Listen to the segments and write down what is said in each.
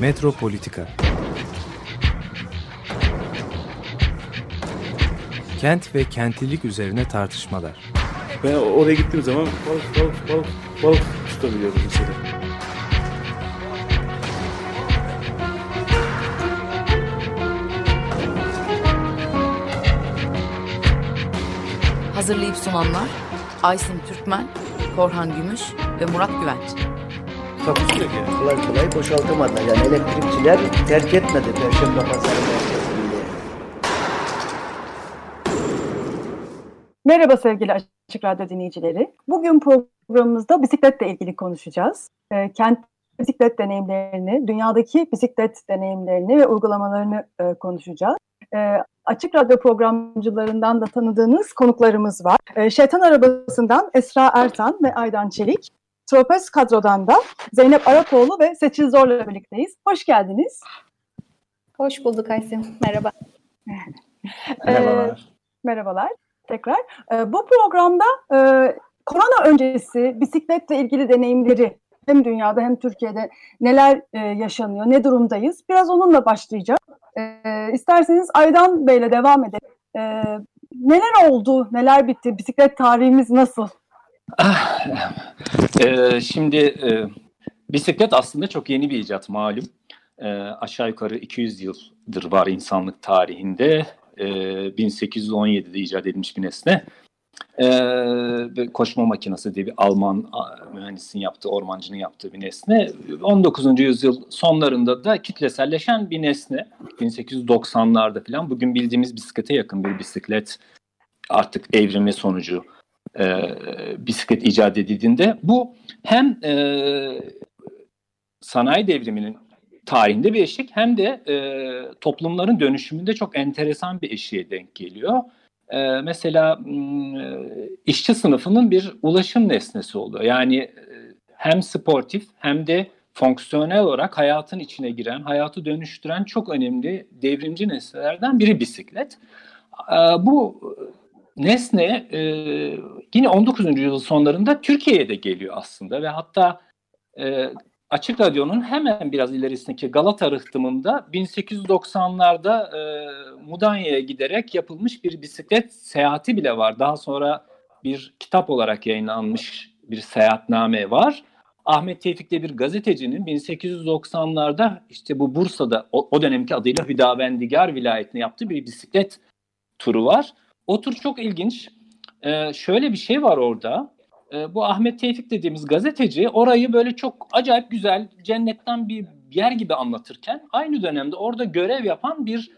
Metropolitika Kent ve kentlilik üzerine tartışmalar. Ben oraya gittiğim zaman balık balık balık balık tutabiliyordum mesela. Hazırlayıp sunanlar Aysin Türkmen, Korhan Gümüş ve Murat Güvenç. Takusuyor ki. Kolay kolay boşaltamadılar. Yani elektrikçiler terk etmedi Perşembe Pazarı merkezini. Merhaba sevgili Açık Radyo dinleyicileri. Bugün programımızda bisikletle ilgili konuşacağız. Ee, kent bisiklet deneyimlerini, dünyadaki bisiklet deneyimlerini ve uygulamalarını e, konuşacağız. Ee, Açık Radyo programcılarından da tanıdığınız konuklarımız var. Ee, Şeytan Arabası'ndan Esra Ertan ve Aydan Çelik. Tropez kadrodan da Zeynep Arapoğlu ve Seçil Zor'la birlikteyiz. Hoş geldiniz. Hoş bulduk Aysim. Merhaba. Ee, merhabalar tekrar. Ee, bu programda e, korona öncesi bisikletle ilgili deneyimleri hem dünyada hem Türkiye'de neler e, yaşanıyor, ne durumdayız? Biraz onunla başlayacağım. E, isterseniz Aydan Bey'le devam edelim. E, neler oldu, neler bitti, bisiklet tarihimiz nasıl? Ah, Ee, şimdi e, bisiklet aslında çok yeni bir icat malum. Ee, aşağı yukarı 200 yıldır var insanlık tarihinde. Ee, 1817'de icat edilmiş bir nesne. Ve koşma makinesi diye bir Alman a, mühendisin yaptığı, ormancının yaptığı bir nesne. 19. yüzyıl sonlarında da kitleselleşen bir nesne. 1890'larda falan bugün bildiğimiz bisiklete yakın bir bisiklet artık evrimi sonucu e, bisiklet icat edildiğinde bu hem e, sanayi devriminin tarihinde bir eşik hem de e, toplumların dönüşümünde çok enteresan bir eşiğe denk geliyor. E, mesela e, işçi sınıfının bir ulaşım nesnesi oluyor. Yani e, hem sportif hem de fonksiyonel olarak hayatın içine giren, hayatı dönüştüren çok önemli devrimci nesnelerden biri bisiklet. E, bu nesne e, yine 19. yüzyıl sonlarında Türkiye'ye de geliyor aslında ve hatta e, Açık Radyo'nun hemen biraz ilerisindeki Galata rıhtımında 1890'larda e, Mudanya'ya giderek yapılmış bir bisiklet seyahati bile var. Daha sonra bir kitap olarak yayınlanmış bir seyahatname var. Ahmet Tevfik bir gazetecinin 1890'larda işte bu Bursa'da o, o dönemki adıyla Hüdavendigar vilayetine yaptığı bir bisiklet turu var. O tur çok ilginç. Ee, şöyle bir şey var orada. Ee, bu Ahmet Tevfik dediğimiz gazeteci orayı böyle çok acayip güzel, cennetten bir yer gibi anlatırken aynı dönemde orada görev yapan bir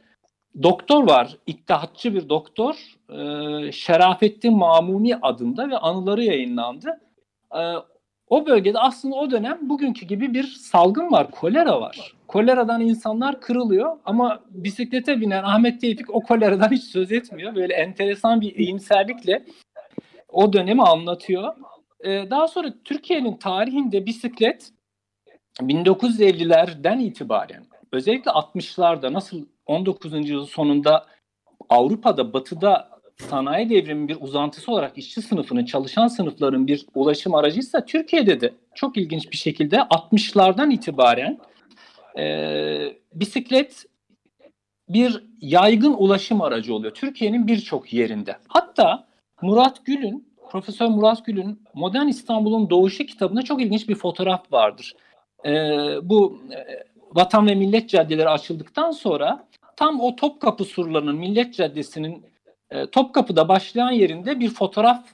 doktor var. İttihatçı bir doktor. Ee, Şerafettin Mamuni adında ve anıları yayınlandı. Ee, o bölgede aslında o dönem bugünkü gibi bir salgın var, kolera var. Koleradan insanlar kırılıyor ama bisiklete binen Ahmet Tevfik o koleradan hiç söz etmiyor. Böyle enteresan bir iyimserlikle o dönemi anlatıyor. Ee, daha sonra Türkiye'nin tarihinde bisiklet 1950'lerden itibaren özellikle 60'larda nasıl 19. yüzyıl sonunda Avrupa'da, Batı'da sanayi devriminin bir uzantısı olarak işçi sınıfının, çalışan sınıfların bir ulaşım aracıysa Türkiye'de de çok ilginç bir şekilde 60'lardan itibaren e, bisiklet bir yaygın ulaşım aracı oluyor. Türkiye'nin birçok yerinde. Hatta Murat Gül'ün, Profesör Murat Gül'ün Modern İstanbul'un Doğuşu kitabında çok ilginç bir fotoğraf vardır. E, bu e, Vatan ve Millet Caddeleri açıldıktan sonra tam o Topkapı surlarının Millet Caddesi'nin e, Topkapı'da başlayan yerinde bir fotoğraf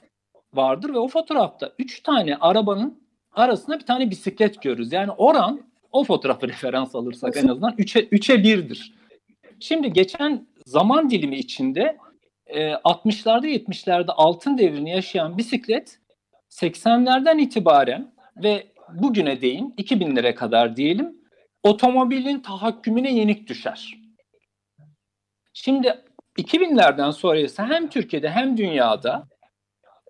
vardır ve o fotoğrafta üç tane arabanın arasında bir tane bisiklet görürüz. Yani oran o fotoğrafı referans alırsak en azından 3'e 3'e 1'dir. Şimdi geçen zaman dilimi içinde e, 60'larda 70'lerde altın devrini yaşayan bisiklet 80'lerden itibaren ve bugüne değin 2000'lere kadar diyelim otomobilin tahakkümüne yenik düşer. Şimdi 2000'lerden sonra ise hem Türkiye'de hem dünyada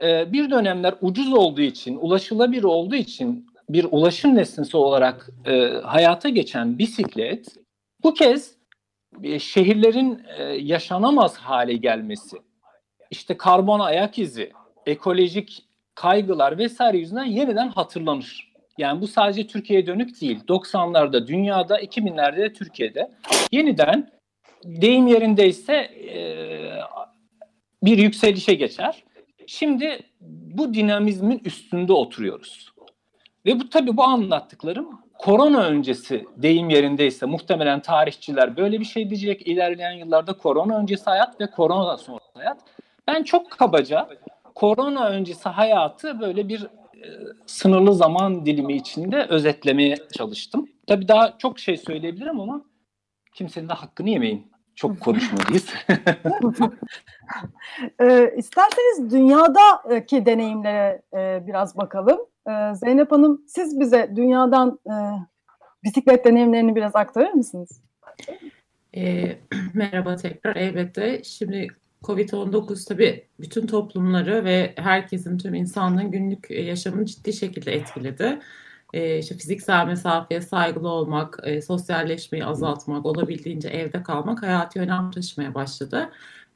e, bir dönemler ucuz olduğu için, ulaşılabilir olduğu için bir ulaşım nesnesi olarak e, hayata geçen bisiklet bu kez e, şehirlerin e, yaşanamaz hale gelmesi, işte karbon ayak izi, ekolojik kaygılar vesaire yüzünden yeniden hatırlanır. Yani bu sadece Türkiye'ye dönük değil. 90'larda dünyada, 2000'lerde de Türkiye'de yeniden deyim yerindeyse e, bir yükselişe geçer. Şimdi bu dinamizmin üstünde oturuyoruz. Ve bu tabii bu anlattıklarım korona öncesi deyim yerindeyse muhtemelen tarihçiler böyle bir şey diyecek ilerleyen yıllarda korona öncesi hayat ve korona sonrası hayat. Ben çok kabaca korona öncesi hayatı böyle bir e, sınırlı zaman dilimi içinde özetlemeye çalıştım. Tabii daha çok şey söyleyebilirim ama kimsenin de hakkını yemeyin. Çok konuşmalıyız. e, isterseniz dünyadaki deneyimlere e, biraz bakalım. E, Zeynep Hanım siz bize dünyadan e, bisiklet deneyimlerini biraz aktarır mısınız? E, merhaba tekrar. Elbette. Şimdi Covid-19 tabii bütün toplumları ve herkesin, tüm insanlığın günlük yaşamını ciddi şekilde etkiledi. E, işte fiziksel mesafeye saygılı olmak, e, sosyalleşmeyi azaltmak, olabildiğince evde kalmak hayati önem taşımaya başladı.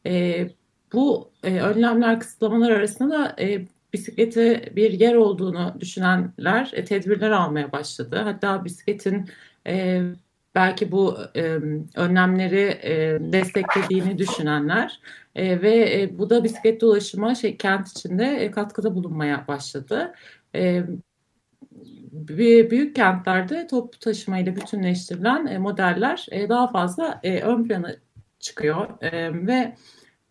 E, bu e, önlemler, kısıtlamalar arasında da e, bisiklete bir yer olduğunu düşünenler e, tedbirler almaya başladı. Hatta bisikletin e, belki bu e, önlemleri e, desteklediğini düşünenler e, ve e, bu da bisiklet dolaşıma şey kent içinde e, katkıda bulunmaya başladı. E, büyük kentlerde toplu taşımayla bütünleştirilen e, modeller e, daha fazla e, ön plana çıkıyor e, ve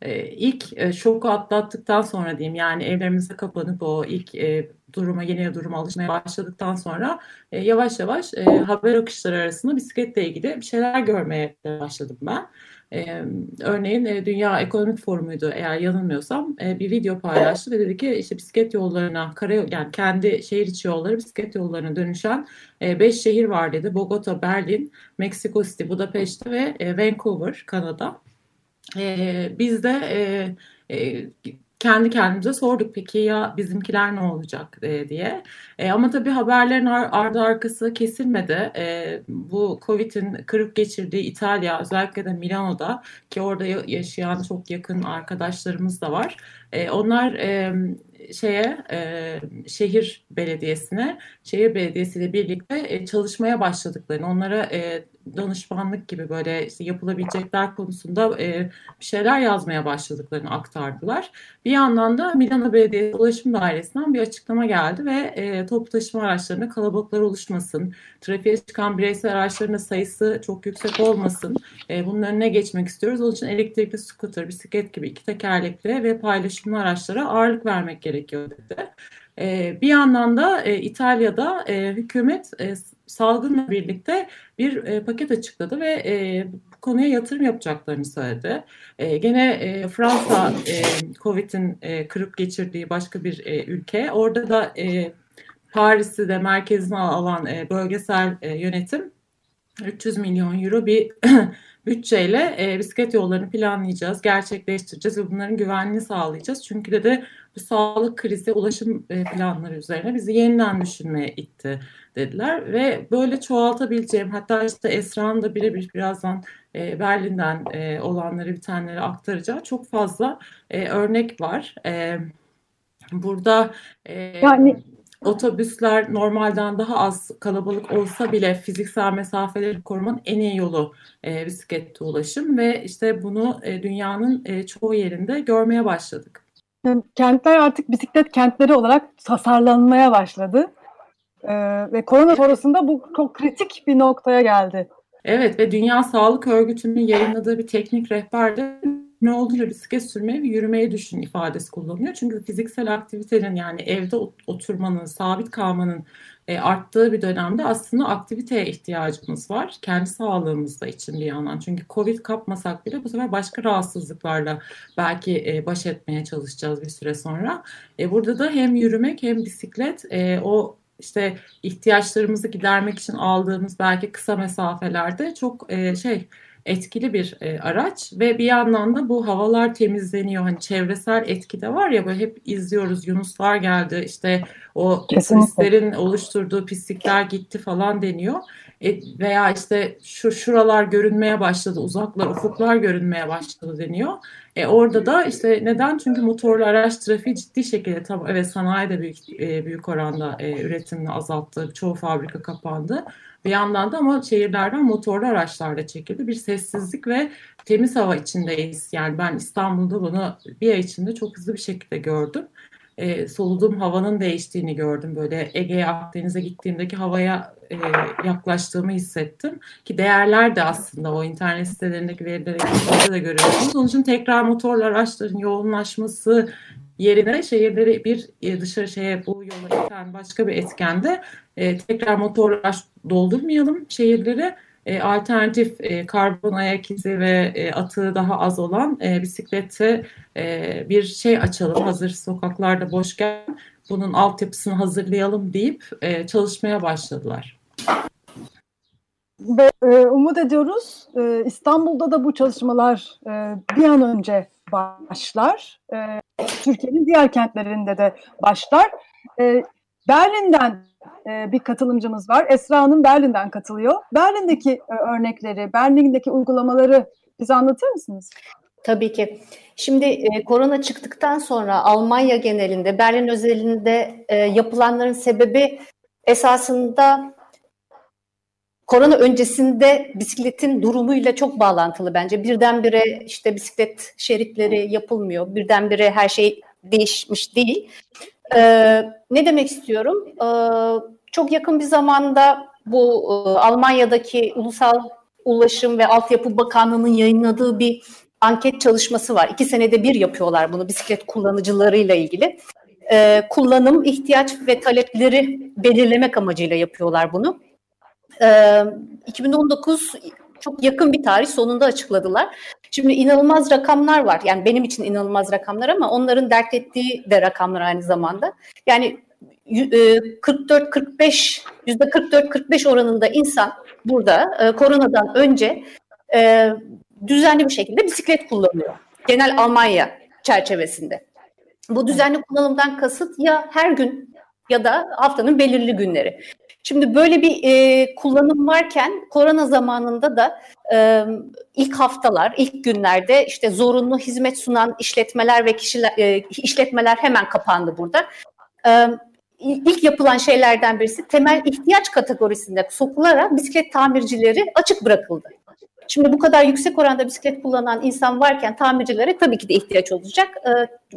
e, ilk şoku atlattıktan sonra diyeyim yani evlerimize kapanıp o ilk e, duruma yeni duruma alışmaya başladıktan sonra e, yavaş yavaş e, haber akışları arasında bisikletle ilgili bir şeyler görmeye başladım ben. E, örneğin e, Dünya Ekonomik Forumu'ydu eğer yanılmıyorsam e, bir video paylaştı ve dedi ki işte bisiklet yollarına kara yani kendi şehir içi yolları bisiklet yollarına dönüşen 5 e, şehir var dedi. Bogota, Berlin, Mexico City, Budapest ve e, Vancouver, Kanada. E, biz de e, e, kendi kendimize sorduk peki ya bizimkiler ne olacak e, diye. E, ama tabii haberlerin ar ardı arkası kesilmedi. E, bu Covid'in kırık geçirdiği İtalya özellikle de Milano'da ki orada yaşayan çok yakın arkadaşlarımız da var. E, onlar e, şeye e, şehir belediyesine, şehir belediyesiyle birlikte e, çalışmaya başladıklarını, onlara e, danışmanlık gibi böyle işte yapılabilecekler konusunda e, bir şeyler yazmaya başladıklarını aktardılar. Bir yandan da Milano Belediyesi Ulaşım Dairesi'nden bir açıklama geldi ve e, toplu taşıma araçlarında kalabalıklar oluşmasın, trafiğe çıkan bireysel araçların sayısı çok yüksek olmasın, e, bunun önüne geçmek istiyoruz. Onun için elektrikli scooter, bisiklet gibi iki tekerlekli ve paylaşımlı araçlara ağırlık vermek gerekiyor dedi. E, bir yandan da e, İtalya'da e, hükümet e, salgınla birlikte bir paket açıkladı ve bu konuya yatırım yapacaklarını söyledi. Gene Fransa Covid'in kırıp geçirdiği başka bir ülke. Orada da Paris'i de merkezine alan bölgesel yönetim 300 milyon euro bir bütçeyle e, bisiklet yollarını planlayacağız, gerçekleştireceğiz ve bunların güvenliğini sağlayacağız. Çünkü de, de bu sağlık krizi ulaşım e, planları üzerine bizi yeniden düşünmeye itti dediler ve böyle çoğaltabileceğim hatta işte Esra'nın da birebir birazdan e, Berlin'den e, olanları bir taneleri aktaracağı çok fazla e, örnek var. E, burada e, yani otobüsler normalden daha az kalabalık olsa bile fiziksel mesafeleri korumanın en iyi yolu e, bisiklette ulaşım ve işte bunu e, dünyanın e, çoğu yerinde görmeye başladık. Kentler artık bisiklet kentleri olarak tasarlanmaya başladı. Ee, ve korona sonrasında bu çok kritik bir noktaya geldi. Evet ve Dünya Sağlık Örgütü'nün yayınladığı bir teknik rehberde ne olduğunu bisiklet sürmeyi ve yürümeyi düşün ifadesi kullanıyor. Çünkü fiziksel aktivitenin yani evde oturmanın, sabit kalmanın e, arttığı bir dönemde aslında aktiviteye ihtiyacımız var. Kendi sağlığımızda için bir yandan. Çünkü Covid kapmasak bile bu sefer başka rahatsızlıklarla belki e, baş etmeye çalışacağız bir süre sonra. E, burada da hem yürümek hem bisiklet e, o işte ihtiyaçlarımızı gidermek için aldığımız belki kısa mesafelerde çok e, şey etkili bir e, araç ve bir yandan da bu havalar temizleniyor. Hani çevresel etki de var ya böyle hep izliyoruz Yunuslar geldi işte o turistlerin oluşturduğu pislikler gitti falan deniyor. E, veya işte şu şuralar görünmeye başladı, uzaklar, ufuklar görünmeye başladı deniyor. E, orada da işte neden? Çünkü motorlu araç trafiği ciddi şekilde tabii evet sanayi de büyük e, büyük oranda e, üretimini azalttı. Çoğu fabrika kapandı. Bir yandan da ama şehirlerden motorlu araçlarla çekildi. Bir sessizlik ve temiz hava içindeyiz. Yani ben İstanbul'da bunu bir ay içinde çok hızlı bir şekilde gördüm e, soluduğum havanın değiştiğini gördüm. Böyle Ege'ye Akdeniz'e gittiğimdeki havaya e, yaklaştığımı hissettim. Ki değerler de aslında o internet sitelerindeki verilere de görüyorsunuz. Onun için tekrar motorlu araçların yoğunlaşması yerine şehirleri bir e, dışarı şeye bu yola iten başka bir etkende e, tekrar motorlu araç doldurmayalım şehirleri e, alternatif e, karbon ayak izi ve e, atığı daha az olan e, bisiklete e, bir şey açalım hazır sokaklarda boşken bunun altyapısını hazırlayalım deyip e, çalışmaya başladılar. Ve e, umut ediyoruz e, İstanbul'da da bu çalışmalar e, bir an önce başlar. E, Türkiye'nin diğer kentlerinde de başlar. E, Berlin'den e, bir katılımcımız var. Esra Hanım Berlin'den katılıyor. Berlin'deki e, örnekleri, Berlin'deki uygulamaları bize anlatır mısınız? Tabii ki. Şimdi e, korona çıktıktan sonra Almanya genelinde, Berlin özelinde e, yapılanların sebebi esasında korona öncesinde bisikletin durumuyla çok bağlantılı bence. Birdenbire işte bisiklet şeritleri yapılmıyor. Birdenbire her şey değişmiş değil. Ee, ne demek istiyorum? Ee, çok yakın bir zamanda bu e, Almanya'daki Ulusal Ulaşım ve Altyapı Bakanlığı'nın yayınladığı bir anket çalışması var. İki senede bir yapıyorlar bunu bisiklet kullanıcılarıyla ilgili. Ee, kullanım, ihtiyaç ve talepleri belirlemek amacıyla yapıyorlar bunu. Ee, 2019 çok yakın bir tarih sonunda açıkladılar. Şimdi inanılmaz rakamlar var. Yani benim için inanılmaz rakamlar ama onların dert ettiği de rakamlar aynı zamanda. Yani 44-45 yüzde 44-45 oranında insan burada e, koronadan önce e, düzenli bir şekilde bisiklet kullanıyor. Genel Almanya çerçevesinde. Bu düzenli kullanımdan kasıt ya her gün ya da haftanın belirli günleri. Şimdi böyle bir e, kullanım varken korona zamanında da e, ilk haftalar, ilk günlerde işte zorunlu hizmet sunan işletmeler ve kişiler e, işletmeler hemen kapandı burada. E, ilk yapılan şeylerden birisi temel ihtiyaç kategorisinde sokularak bisiklet tamircileri açık bırakıldı. Şimdi bu kadar yüksek oranda bisiklet kullanan insan varken tamircilere tabii ki de ihtiyaç olacak. E,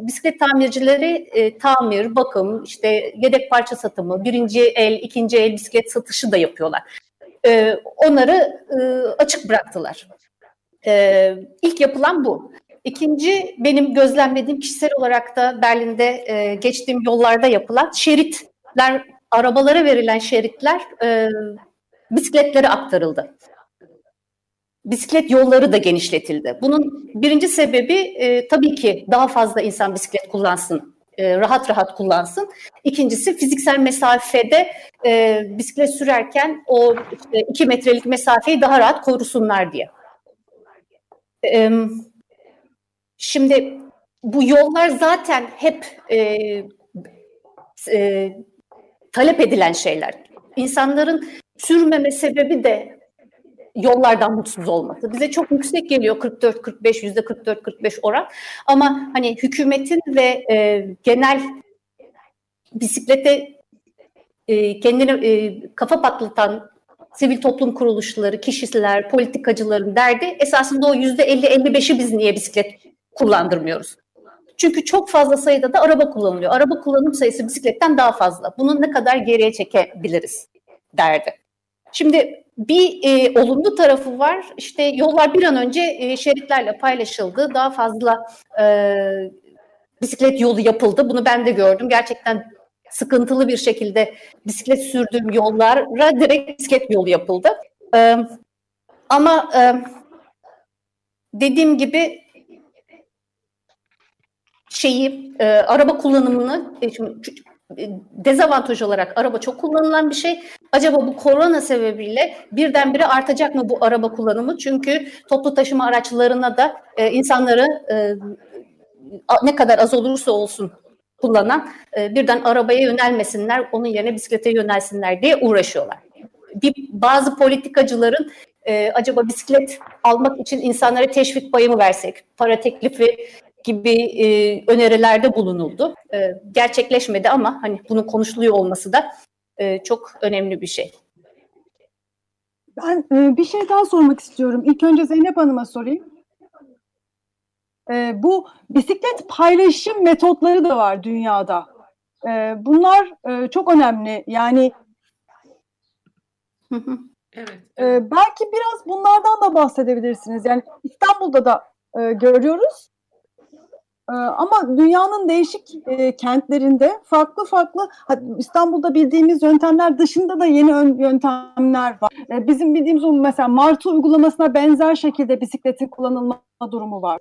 bisiklet tamircileri e, tamir, bakım, işte yedek parça satımı, birinci el, ikinci el bisiklet satışı da yapıyorlar. E, onları e, açık bıraktılar. E, ilk yapılan bu. İkinci benim gözlemlediğim kişisel olarak da Berlin'de e, geçtiğim yollarda yapılan şeritler, arabalara verilen şeritler e, bisikletlere aktarıldı bisiklet yolları da genişletildi. Bunun birinci sebebi e, tabii ki daha fazla insan bisiklet kullansın, e, rahat rahat kullansın. İkincisi fiziksel mesafede e, bisiklet sürerken o işte, iki metrelik mesafeyi daha rahat korusunlar diye. E, şimdi bu yollar zaten hep e, e, talep edilen şeyler. İnsanların sürmeme sebebi de yollardan mutsuz olması. Bize çok yüksek geliyor 44-45 yüzde 44-45 oran. Ama hani hükümetin ve e, genel bisiklete e, kendini e, kafa patlatan sivil toplum kuruluşları, kişiler, politikacıların derdi esasında o yüzde 50-55'i biz niye bisiklet kullandırmıyoruz? Çünkü çok fazla sayıda da araba kullanılıyor. Araba kullanım sayısı bisikletten daha fazla. Bunu ne kadar geriye çekebiliriz derdi. Şimdi bir e, olumlu tarafı var. İşte yollar bir an önce e, şeritlerle paylaşıldı. Daha fazla e, bisiklet yolu yapıldı. Bunu ben de gördüm. Gerçekten sıkıntılı bir şekilde bisiklet sürdüğüm yollara direkt bisiklet yolu yapıldı. E, ama e, dediğim gibi şeyi e, araba kullanımını e, şimdi, dezavantaj olarak araba çok kullanılan bir şey. Acaba bu korona sebebiyle birdenbire artacak mı bu araba kullanımı? Çünkü toplu taşıma araçlarına da e, insanları e, ne kadar az olursa olsun kullanan e, birden arabaya yönelmesinler, onun yerine bisiklete yönelsinler diye uğraşıyorlar. bir bazı politikacıların e, acaba bisiklet almak için insanlara teşvik payı mı versek, para teklifi gibi e, önerilerde bulunuldu. E, gerçekleşmedi ama hani bunun konuşuluyor olması da e, çok önemli bir şey. Ben e, bir şey daha sormak istiyorum. İlk önce Zeynep Hanım'a sorayım. E, bu bisiklet paylaşım metotları da var dünyada. E, bunlar e, çok önemli. Yani Evet. e, belki biraz bunlardan da bahsedebilirsiniz. Yani İstanbul'da da e, görüyoruz. E, ama dünyanın değişik e, kentlerinde farklı farklı İstanbul'da bildiğimiz yöntemler dışında da yeni ön, yöntemler var. E, bizim bildiğimiz mesela Martı uygulamasına benzer şekilde bisikletin kullanılma durumu var.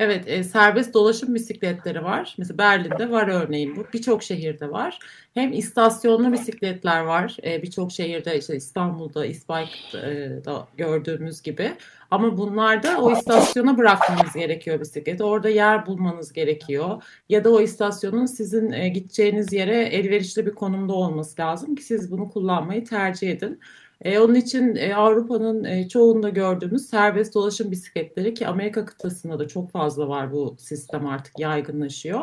Evet, e, serbest dolaşım bisikletleri var. Mesela Berlin'de var örneğin bu. Birçok şehirde var. Hem istasyonlu bisikletler var. E, Birçok şehirde işte İstanbul'da, İspanya'da gördüğümüz gibi. Ama bunlarda o istasyona bırakmanız gerekiyor bisikleti. Orada yer bulmanız gerekiyor. Ya da o istasyonun sizin e, gideceğiniz yere elverişli bir konumda olması lazım ki siz bunu kullanmayı tercih edin. E, onun için e, Avrupa'nın e, çoğunda gördüğümüz serbest dolaşım bisikletleri ki Amerika kıtasında da çok fazla var bu sistem artık yaygınlaşıyor.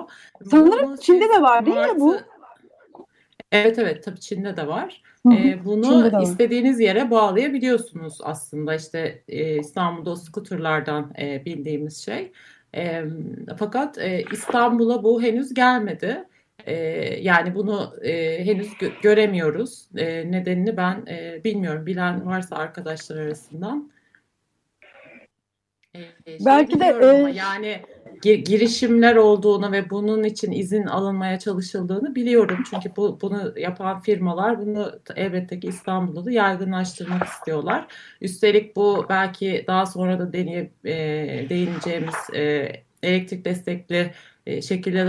Sanırım bunu Çin'de de var değil mi bu? Evet evet tabii Çin'de de var. E, bunu istediğiniz yere bağlayabiliyorsunuz aslında işte e, İstanbul'da o skuterlardan e, bildiğimiz şey. E, fakat e, İstanbul'a bu henüz gelmedi. E, yani bunu e, henüz gö- göremiyoruz. E, nedenini ben e, bilmiyorum. Bilen varsa arkadaşlar arasından. E, Belki de e, yani girişimler olduğunu ve bunun için izin alınmaya çalışıldığını biliyorum. Çünkü bu, bunu yapan firmalar bunu elbette ki İstanbul'da da yaygınlaştırmak istiyorlar. Üstelik bu belki daha sonra da deneyip e, değineceğimiz e, elektrik destekli e,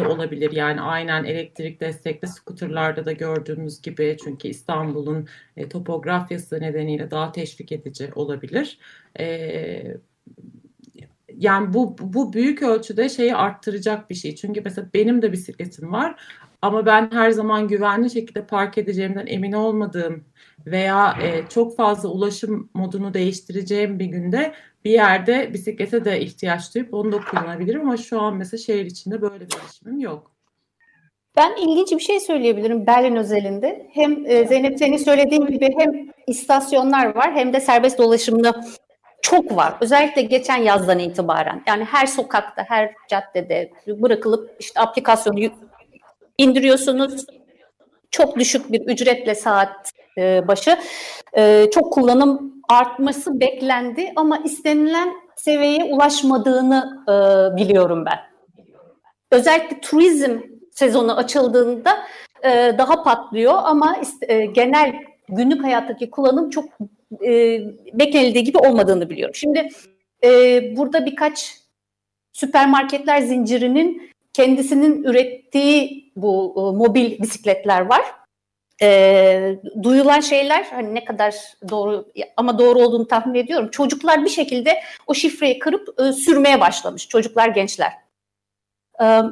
olabilir. Yani aynen elektrik destekli skuterlarda da gördüğümüz gibi çünkü İstanbul'un e, topografyası nedeniyle daha teşvik edici olabilir. E, yani bu bu büyük ölçüde şeyi arttıracak bir şey. Çünkü mesela benim de bisikletim var ama ben her zaman güvenli şekilde park edeceğimden emin olmadığım veya e, çok fazla ulaşım modunu değiştireceğim bir günde bir yerde bisiklete de ihtiyaç duyup onu da kullanabilirim ama şu an mesela şehir içinde böyle bir erişimim yok. Ben ilginç bir şey söyleyebilirim Berlin özelinde. Hem e, Zeynep senin söylediğin gibi hem istasyonlar var hem de serbest dolaşımlı çok var. Özellikle geçen yazdan itibaren. Yani her sokakta, her caddede bırakılıp işte aplikasyonu indiriyorsunuz. Çok düşük bir ücretle saat e, başı. E, çok kullanım artması beklendi ama istenilen seviyeye ulaşmadığını e, biliyorum ben. Özellikle turizm sezonu açıldığında daha patlıyor ama genel günlük hayattaki kullanım çok e, beklenildiği gibi olmadığını biliyorum. Şimdi e, burada birkaç süpermarketler zincirinin kendisinin ürettiği bu e, mobil bisikletler var. E, duyulan şeyler hani ne kadar doğru ama doğru olduğunu tahmin ediyorum. Çocuklar bir şekilde o şifreyi kırıp e, sürmeye başlamış. Çocuklar, gençler. E,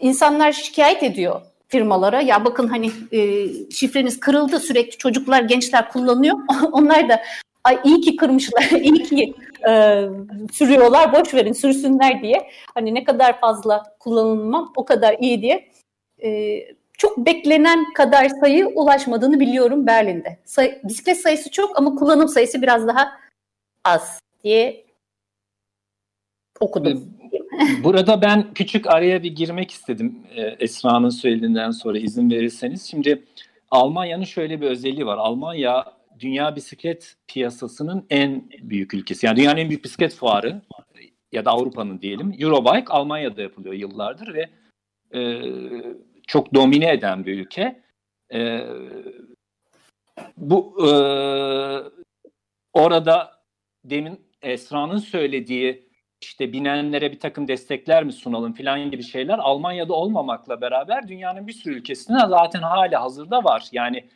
insanlar şikayet ediyor firmalara ya bakın hani e, şifreniz kırıldı sürekli çocuklar gençler kullanıyor onlar da ay iyi ki kırmışlar iyi ki e, sürüyorlar boş verin sürsünler diye hani ne kadar fazla kullanılmam o kadar iyi diye e, çok beklenen kadar sayı ulaşmadığını biliyorum Berlin'de. Say, bisiklet sayısı çok ama kullanım sayısı biraz daha az diye okudum. Burada ben küçük araya bir girmek istedim e, Esra'nın söylediğinden sonra izin verirseniz. Şimdi Almanya'nın şöyle bir özelliği var. Almanya dünya bisiklet piyasasının en büyük ülkesi. Yani dünyanın en büyük bisiklet fuarı ya da Avrupa'nın diyelim. Eurobike Almanya'da yapılıyor yıllardır ve e, çok domine eden bir ülke. E, bu e, orada demin Esra'nın söylediği işte binenlere bir takım destekler mi sunalım filan gibi şeyler Almanya'da olmamakla beraber dünyanın bir sürü ülkesinde zaten hala hazırda var. Yani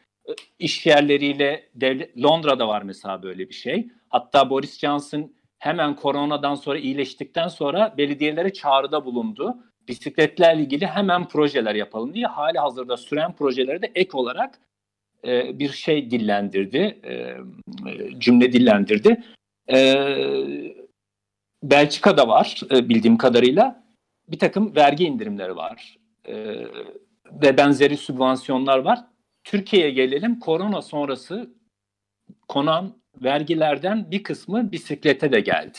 iş yerleriyle devlet, Londra'da var mesela böyle bir şey. Hatta Boris Johnson hemen koronadan sonra iyileştikten sonra belediyelere çağrıda bulundu. Bisikletlerle ilgili hemen projeler yapalım diye hali hazırda süren projeleri de ek olarak e, bir şey dillendirdi, e, cümle dillendirdi. E, Belçika'da var e, bildiğim kadarıyla bir takım vergi indirimleri var e, ve benzeri sübvansiyonlar var. Türkiye'ye gelelim korona sonrası konan vergilerden bir kısmı bisiklete de geldi.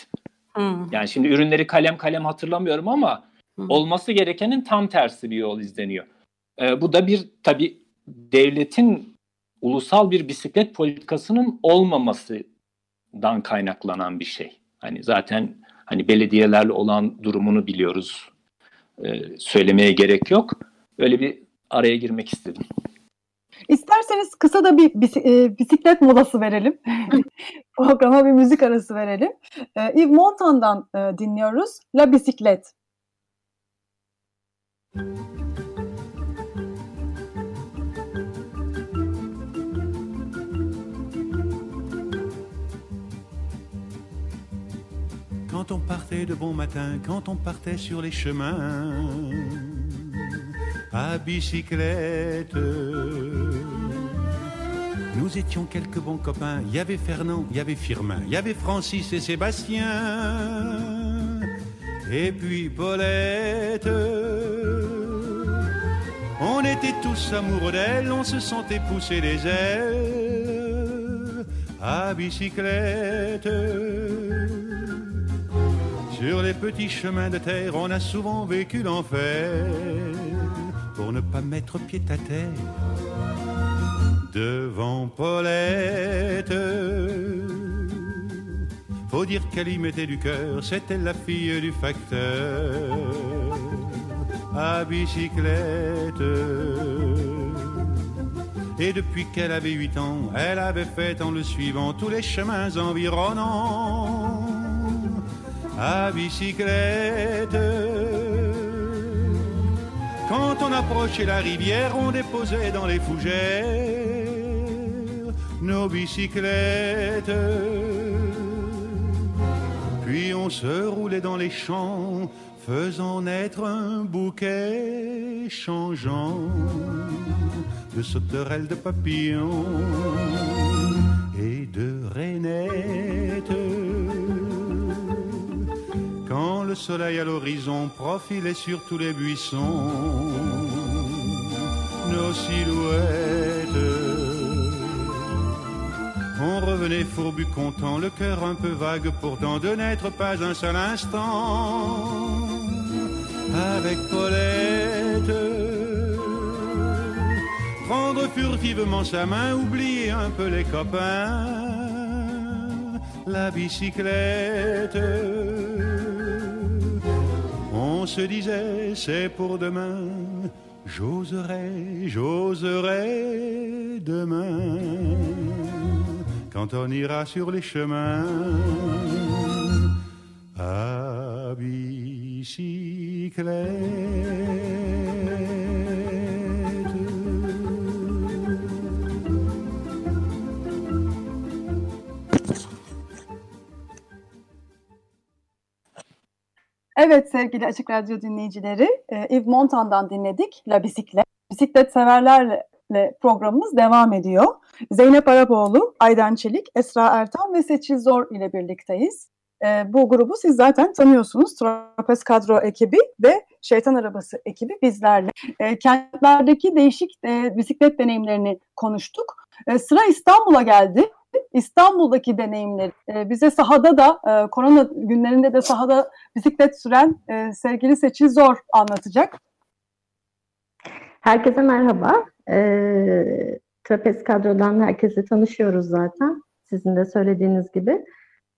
Hmm. Yani şimdi ürünleri kalem kalem hatırlamıyorum ama hmm. olması gerekenin tam tersi bir yol izleniyor. Ee, bu da bir tabii devletin ulusal bir bisiklet politikasının olmamasından kaynaklanan bir şey. Hani zaten hani belediyelerle olan durumunu biliyoruz. Ee, söylemeye gerek yok. Öyle bir araya girmek istedim. İsterseniz kısa da bir e, bisiklet molası verelim. Programa bir müzik arası verelim. E, Yves Montan'dan e, dinliyoruz. La Bisiklet. Quand on partait de bon matin, quand on partait sur les chemins, à bicyclette. Nous étions quelques bons copains. Il y avait Fernand, il y avait Firmin, il y avait Francis et Sébastien. Et puis Paulette. On était tous amoureux d'elle, on se sentait pousser les ailes à bicyclette. Sur les petits chemins de terre, on a souvent vécu l'enfer pour ne pas mettre pied à terre devant Paulette. Faut dire qu'elle y mettait du cœur, c'était la fille du facteur à bicyclette. Et depuis qu'elle avait huit ans, elle avait fait en le suivant tous les chemins environnants à bicyclette. Quand on approchait la rivière, on déposait dans les fougères nos bicyclettes. Puis on se roulait dans les champs, faisant naître un bouquet changeant de sauterelles, de papillons et de rainettes. Quand le soleil à l'horizon profilait sur tous les buissons, nos silhouettes. On revenait fourbu content, le cœur un peu vague pourtant de n'être pas un seul instant avec Paulette. Prendre furtivement sa main, oublier un peu les copains, la bicyclette on se disait c'est pour demain, j'oserai, j'oserai demain, quand on ira sur les chemins à bicyclette. Evet sevgili Açık Radyo dinleyicileri, e, Yves Montan'dan dinledik La Bisiklet. Bisiklet severlerle programımız devam ediyor. Zeynep Araboğlu, Aydan Çelik, Esra Ertan ve Seçil Zor ile birlikteyiz. E, bu grubu siz zaten tanıyorsunuz. Trapez Kadro ekibi ve Şeytan Arabası ekibi bizlerle. E, kentlerdeki değişik bisiklet deneyimlerini konuştuk. Sıra İstanbul'a geldi. İstanbul'daki deneyimleri e, bize sahada da e, korona günlerinde de sahada bisiklet süren e, sevgili Seçil Zor anlatacak. Herkese merhaba. E, Trapez kadrodan herkese tanışıyoruz zaten. Sizin de söylediğiniz gibi.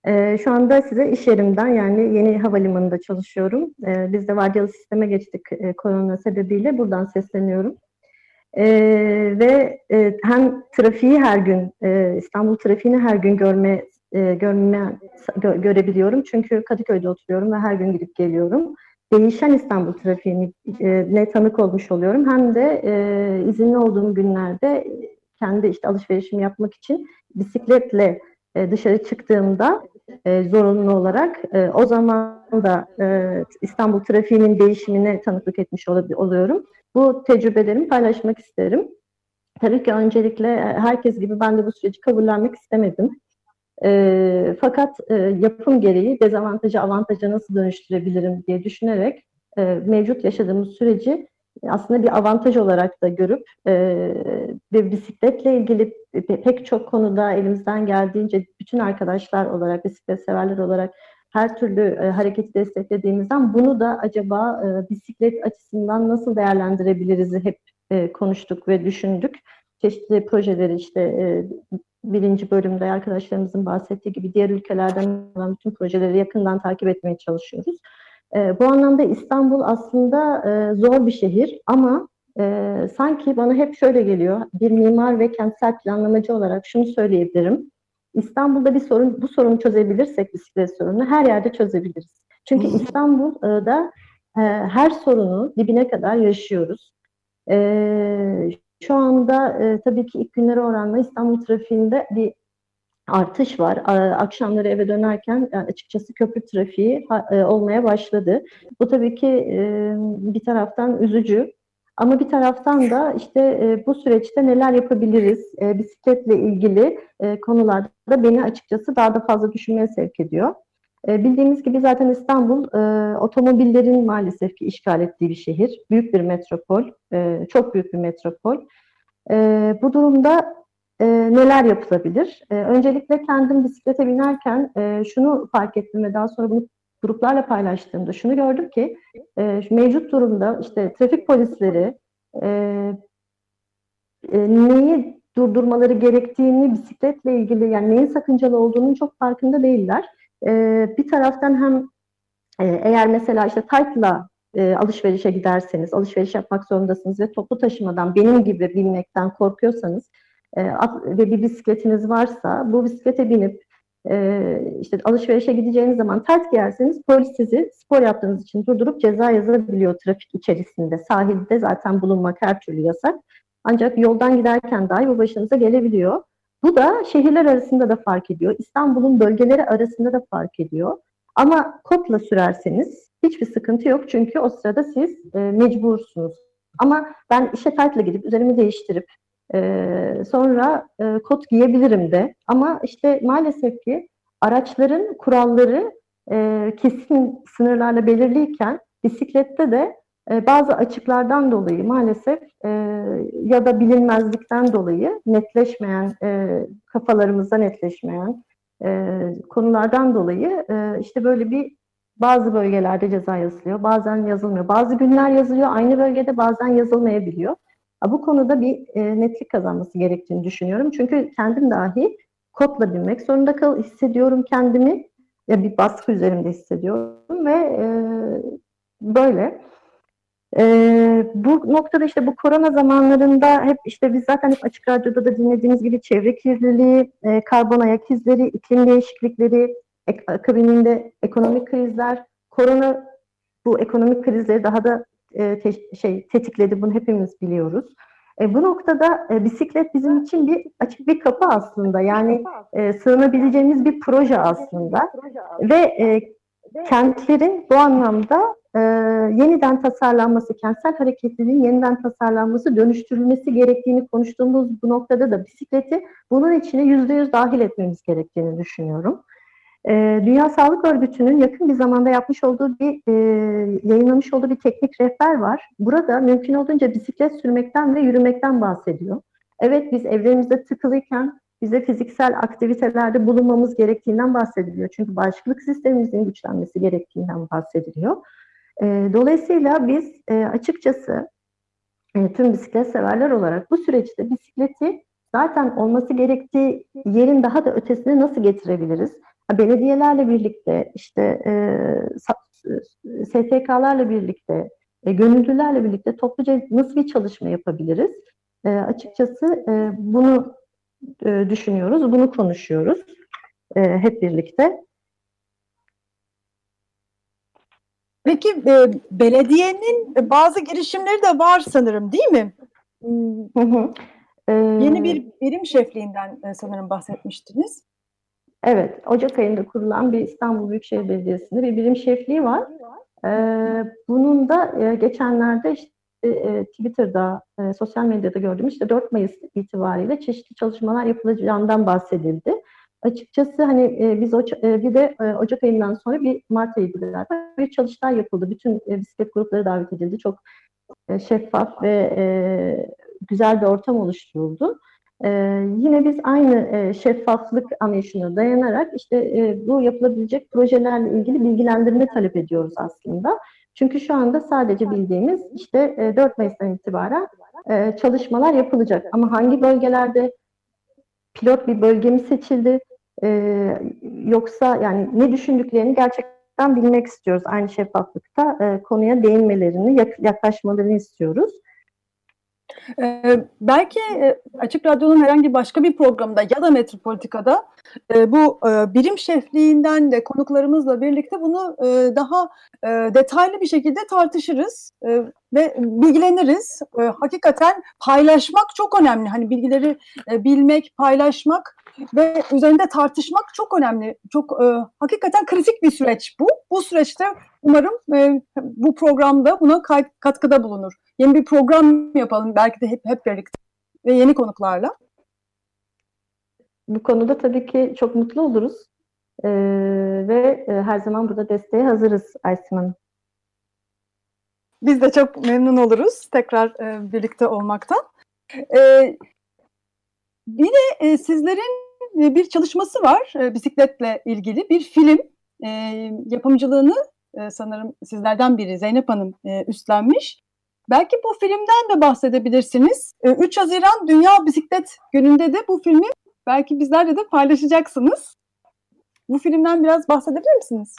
E, şu anda size iş yerimden yani yeni havalimanında çalışıyorum. E, biz de vardiyalı sisteme geçtik e, korona sebebiyle. Buradan sesleniyorum. E, ve e, hem trafiği her gün, e, İstanbul trafiğini her gün görme e, görme gö, görebiliyorum. Çünkü Kadıköy'de oturuyorum ve her gün gidip geliyorum. Değişen İstanbul trafiğine e, tanık olmuş oluyorum. Hem de e, izinli olduğum günlerde kendi işte alışverişimi yapmak için bisikletle e, dışarı çıktığımda e, zorunlu olarak e, o zaman da e, İstanbul trafiğinin değişimine tanıklık etmiş oluyorum. Bu tecrübelerimi paylaşmak isterim. tabii ki öncelikle herkes gibi ben de bu süreci kabullenmek istemedim. E, fakat e, yapım gereği dezavantajı avantaja nasıl dönüştürebilirim diye düşünerek e, mevcut yaşadığımız süreci aslında bir avantaj olarak da görüp e, ve bisikletle ilgili pek çok konuda elimizden geldiğince bütün arkadaşlar olarak, bisiklet severler olarak her türlü e, hareketi desteklediğimizden bunu da acaba e, bisiklet açısından nasıl değerlendirebiliriz hep e, konuştuk ve düşündük. Çeşitli projeleri işte e, birinci bölümde arkadaşlarımızın bahsettiği gibi diğer ülkelerden olan bütün projeleri yakından takip etmeye çalışıyoruz. E, bu anlamda İstanbul aslında e, zor bir şehir ama e, sanki bana hep şöyle geliyor. Bir mimar ve kentsel planlamacı olarak şunu söyleyebilirim. İstanbul'da bir sorun, bu sorunu çözebilirsek bisiklet sorununu her yerde çözebiliriz. Çünkü İstanbul'da e, her sorunu dibine kadar yaşıyoruz. E, şu anda e, tabii ki ilk günlere oranla İstanbul trafiğinde bir artış var. Akşamları eve dönerken açıkçası köprü trafiği e, olmaya başladı. Bu tabii ki e, bir taraftan üzücü. Ama bir taraftan da işte e, bu süreçte neler yapabiliriz bisikletle ilgili konularda beni açıkçası daha da fazla düşünmeye sevk ediyor. Bildiğimiz gibi zaten İstanbul otomobillerin maalesef ki işgal ettiği bir şehir. Büyük bir metropol, çok büyük bir metropol. Bu durumda e, neler yapılabilir? E, öncelikle kendim bisiklete binerken e, şunu fark ettim ve daha sonra bunu gruplarla paylaştığımda şunu gördüm ki e, mevcut durumda işte trafik polisleri e, e, neyi durdurmaları gerektiğini bisikletle ilgili yani neyin sakıncalı olduğunun çok farkında değiller. E, bir taraftan hem e, eğer mesela işte tight'la e, alışverişe giderseniz, alışveriş yapmak zorundasınız ve toplu taşımadan benim gibi binmekten korkuyorsanız e, ve bir bisikletiniz varsa bu bisiklete binip e, işte alışverişe gideceğiniz zaman ters giyerseniz polis sizi spor yaptığınız için durdurup ceza yazabiliyor trafik içerisinde. Sahilde zaten bulunmak her türlü yasak. Ancak yoldan giderken dahi bu başınıza gelebiliyor. Bu da şehirler arasında da fark ediyor. İstanbul'un bölgeleri arasında da fark ediyor. Ama kotla sürerseniz hiçbir sıkıntı yok. Çünkü o sırada siz e, mecbursunuz. Ama ben işe taytla gidip üzerimi değiştirip ee, sonra e, kot giyebilirim de. Ama işte maalesef ki araçların kuralları e, kesin sınırlarla belirliyken bisiklette de e, bazı açıklardan dolayı maalesef e, ya da bilinmezlikten dolayı netleşmeyen, e, kafalarımızda netleşmeyen e, konulardan dolayı e, işte böyle bir bazı bölgelerde ceza yazılıyor, bazen yazılmıyor. Bazı günler yazılıyor aynı bölgede, bazen yazılmayabiliyor. Bu konuda bir e, netlik kazanması gerektiğini düşünüyorum. Çünkü kendim dahi kodla binmek zorunda kal hissediyorum kendimi. Ya bir baskı üzerimde hissediyorum ve e, böyle. E, bu noktada işte bu korona zamanlarında hep işte biz zaten hep açık radyoda da dinlediğimiz gibi çevre kirliliği, e, karbon ayak izleri, iklim değişiklikleri, ek, akabininde ekonomik krizler, korona bu ekonomik krizleri daha da e, te, şey tetikledi. Bunu hepimiz biliyoruz. E, bu noktada e, bisiklet bizim için bir açık bir kapı aslında. Yani e, sığınabileceğimiz bir proje aslında. Ve e, kentlerin bu anlamda e, yeniden tasarlanması, kentsel hareketliliğin yeniden tasarlanması, dönüştürülmesi gerektiğini konuştuğumuz bu noktada da bisikleti bunun içine yüzde yüz dahil etmemiz gerektiğini düşünüyorum. E, Dünya Sağlık Örgütü'nün yakın bir zamanda yapmış olduğu bir, e, yayınlamış olduğu bir teknik rehber var. Burada mümkün olduğunca bisiklet sürmekten ve yürümekten bahsediyor. Evet biz evlerimizde tıkılıyken bize fiziksel aktivitelerde bulunmamız gerektiğinden bahsediliyor. Çünkü bağışıklık sistemimizin güçlenmesi gerektiğinden bahsediliyor. E, dolayısıyla biz e, açıkçası e, tüm bisiklet severler olarak bu süreçte bisikleti zaten olması gerektiği yerin daha da ötesine nasıl getirebiliriz? Belediyelerle birlikte, işte e, STK'larla birlikte, e, gönüllülerle birlikte topluca nasıl bir çalışma yapabiliriz? E, açıkçası e, bunu e, düşünüyoruz, bunu konuşuyoruz e, hep birlikte. Peki e, belediyenin bazı girişimleri de var sanırım değil mi? Hı hı. Ee, Yeni bir birim şefliğinden e, sanırım bahsetmiştiniz. Evet, Ocak ayında kurulan bir İstanbul Büyükşehir Belediyesi'nde bir birim şefliği var. Ee, bunun da e, geçenlerde işte işte e, Twitter'da, e, sosyal medyada gördüm işte 4 Mayıs itibariyle çeşitli çalışmalar yapılacağından bahsedildi. Açıkçası hani e, biz o, e, bir de e, Ocak ayından sonra bir Mart ayıydı galiba bir çalıştay yapıldı. Bütün e, bisiklet grupları davet edildi. Çok e, şeffaf ve e, güzel bir ortam oluşturuldu. E, yine biz aynı e, şeffaflık anlayışına dayanarak işte e, bu yapılabilecek projelerle ilgili bilgilendirme talep ediyoruz aslında. Çünkü şu anda sadece bildiğimiz işte e, 4 Mayıs'tan itibaren e, çalışmalar yapılacak. Ama hangi bölgelerde pilot bir bölge mi seçildi? E, yoksa yani ne düşündüklerini gerçekten bilmek istiyoruz. Aynı şeffaflıkta e, konuya değinmelerini, yaklaşmalarını istiyoruz. Ee, belki e, Açık Radyo'nun herhangi başka bir programda ya da Metropolitika'da e, bu e, birim şefliğinden de konuklarımızla birlikte bunu e, daha e, detaylı bir şekilde tartışırız e, ve bilgileniriz. E, hakikaten paylaşmak çok önemli. Hani bilgileri e, bilmek, paylaşmak ve üzerinde tartışmak çok önemli. Çok e, hakikaten kritik bir süreç bu. Bu süreçte umarım e, bu programda buna katkıda bulunur. Yeni bir program yapalım belki de hep hep birlikte ve yeni konuklarla. Bu konuda tabii ki çok mutlu oluruz. Ee, ve e, her zaman burada desteğe hazırız Aysim Hanım. Biz de çok memnun oluruz tekrar e, birlikte olmaktan. E, bir de e, sizlerin e, bir çalışması var e, bisikletle ilgili bir film e, yapımcılığını e, sanırım sizlerden biri Zeynep Hanım e, üstlenmiş. Belki bu filmden de bahsedebilirsiniz. E, 3 Haziran Dünya Bisiklet Günü'nde de bu filmi belki bizlerle de paylaşacaksınız. Bu filmden biraz bahsedebilir misiniz?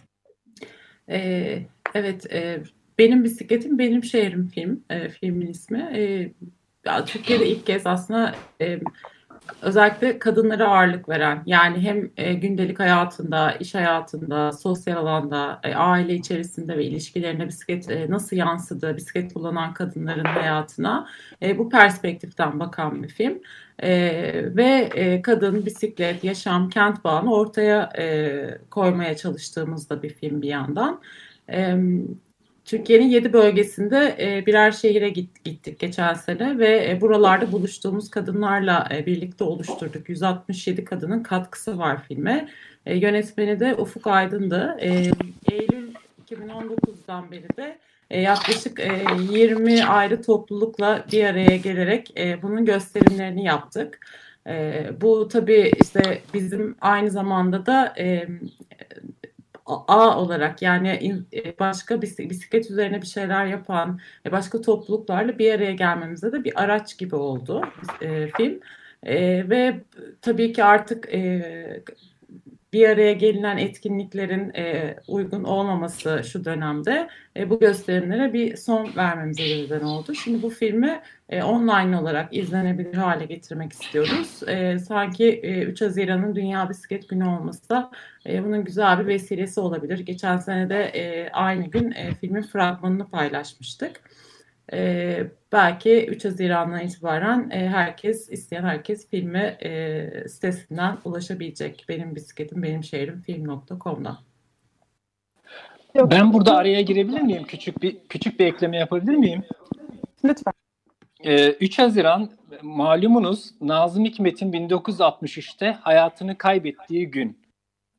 Ee, evet, e, benim bisikletim benim şehrim film, e, filmin ismi. E, Türkiye'de ilk kez aslında e, özellikle kadınlara ağırlık veren yani hem e, gündelik hayatında, iş hayatında, sosyal alanda, e, aile içerisinde ve ilişkilerine bisiklet e, nasıl yansıdı, bisiklet kullanan kadınların hayatına e, bu perspektiften bakan bir film. E, ve e, kadın, bisiklet, yaşam, kent bağını ortaya e, koymaya çalıştığımızda bir film bir yandan. E, Türkiye'nin 7 bölgesinde e, birer şehire gittik geçen sene ve e, buralarda buluştuğumuz kadınlarla e, birlikte oluşturduk. 167 kadının katkısı var filme. Yönetmeni de Ufuk Aydın'dı. Eylül 2019'dan beri de yaklaşık 20 ayrı toplulukla bir araya gelerek bunun gösterimlerini yaptık. Bu tabii işte bizim aynı zamanda da A olarak yani e, başka bisiklet üzerine bir şeyler yapan başka topluluklarla bir araya gelmemize de bir araç gibi oldu e, film. E, ve tabii ki artık e, bir araya gelinen etkinliklerin e, uygun olmaması şu dönemde e, bu gösterimlere bir son vermemize neden oldu. Şimdi bu filmi e, online olarak izlenebilir hale getirmek istiyoruz. E, sanki e, 3 Haziran'ın Dünya Bisiklet Günü olması da e, bunun güzel bir vesilesi olabilir. Geçen sene de e, aynı gün e, filmin fragmanını paylaşmıştık. E, belki 3 Haziran'dan itibaren e, herkes, isteyen herkes filme e, sitesinden ulaşabilecek. Benim bisikletim, benim şehrim film.com'da. Ben burada araya girebilir miyim? Küçük bir küçük bir ekleme yapabilir miyim? Lütfen. Ee, 3 Haziran malumunuz Nazım Hikmet'in 1963'te hayatını kaybettiği gün.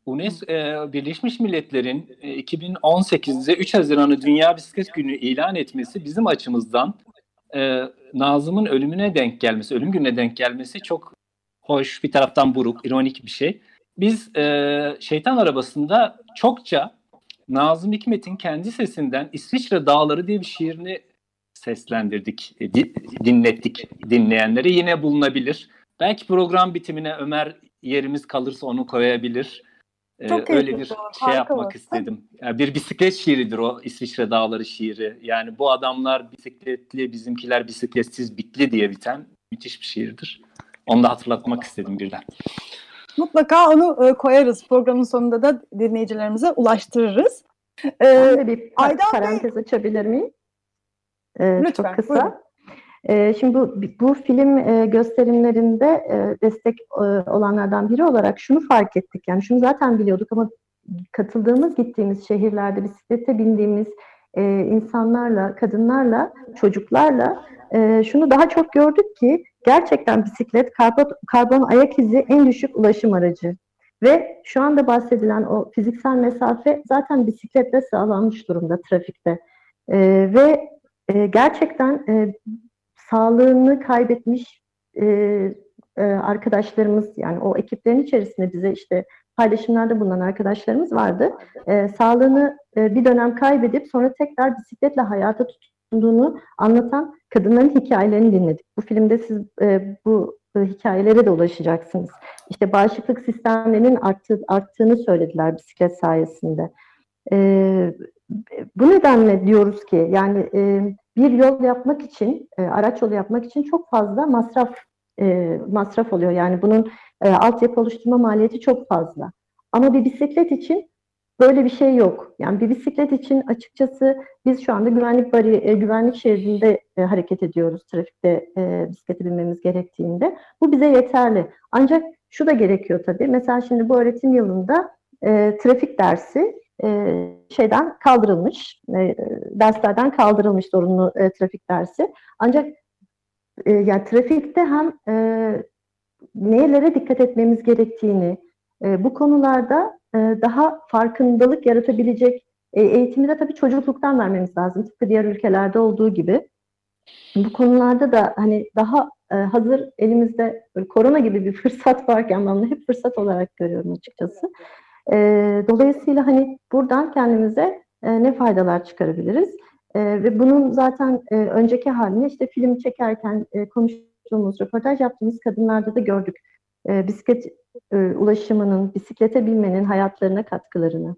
UNESCO, e, Birleşmiş Milletler'in e, 2018'de 3 Haziran'ı Dünya Bisiklet Günü ilan etmesi bizim açımızdan e, Nazım'ın ölümüne denk gelmesi, ölüm gününe denk gelmesi çok hoş, bir taraftan buruk, ironik bir şey. Biz e, Şeytan Arabası'nda çokça Nazım Hikmet'in kendi sesinden İsviçre Dağları diye bir şiirini seslendirdik, e, dinlettik dinleyenlere. Yine bulunabilir. Belki program bitimine Ömer yerimiz kalırsa onu koyabilir. Çok öyle bir şey yapmak olur. istedim. Yani bir bisiklet şiiridir o İsviçre Dağları şiiri. Yani bu adamlar bisikletli, bizimkiler bisikletsiz bitli diye biten müthiş bir şiirdir. Onu da hatırlatmak istedim birden. Mutlaka onu koyarız. Programın sonunda da dinleyicilerimize ulaştırırız. Ee, ben de bir Aydan parantez Bey... açabilir miyim? Ee, Lütfen, çok kısa. Buyurun. Ee, şimdi bu, bu film e, gösterimlerinde e, destek e, olanlardan biri olarak şunu fark ettik. Yani şunu zaten biliyorduk ama katıldığımız, gittiğimiz şehirlerde bisiklete bindiğimiz insanlarla, kadınlarla, çocuklarla şunu daha çok gördük ki gerçekten bisiklet karbon, karbon ayak izi en düşük ulaşım aracı. Ve şu anda bahsedilen o fiziksel mesafe zaten bisikletle sağlanmış durumda trafikte. Ve gerçekten sağlığını kaybetmiş e, e, arkadaşlarımız yani o ekiplerin içerisinde bize işte paylaşımlarda bulunan arkadaşlarımız vardı. E, sağlığını e, bir dönem kaybedip sonra tekrar bisikletle hayata tutunduğunu anlatan kadınların hikayelerini dinledik. Bu filmde siz e, bu e, hikayelere de ulaşacaksınız. İşte bağışıklık sistemlerinin arttı, arttığını söylediler bisiklet sayesinde. E, bu nedenle diyoruz ki yani e, bir yol yapmak için, e, araç yolu yapmak için çok fazla masraf e, masraf oluyor. Yani bunun e, altyapı oluşturma maliyeti çok fazla. Ama bir bisiklet için böyle bir şey yok. Yani bir bisiklet için açıkçası biz şu anda güvenlik bari e, güvenlik şeridinde e, hareket ediyoruz trafikte e, bisiklete binmemiz gerektiğinde. Bu bize yeterli. Ancak şu da gerekiyor tabii. Mesela şimdi bu öğretim yılında e, trafik dersi e, şeyden kaldırılmış, e, derslerden kaldırılmış zorunlu e, trafik dersi. Ancak e, yani trafikte hem e, nelere dikkat etmemiz gerektiğini, bu konularda daha farkındalık yaratabilecek e, eğitimi de tabii çocukluktan vermemiz lazım. Tıpkı diğer ülkelerde olduğu gibi. Bu konularda da hani daha hazır elimizde korona gibi bir fırsat varken ben bunu hep fırsat olarak görüyorum açıkçası. E, dolayısıyla hani buradan kendimize e, ne faydalar çıkarabiliriz? E, ve bunun zaten e, önceki halini işte film çekerken e, konuştuğumuz, röportaj yaptığımız kadınlarda da gördük. E, bisiklet e, ulaşımının, bisiklete binmenin hayatlarına katkılarını.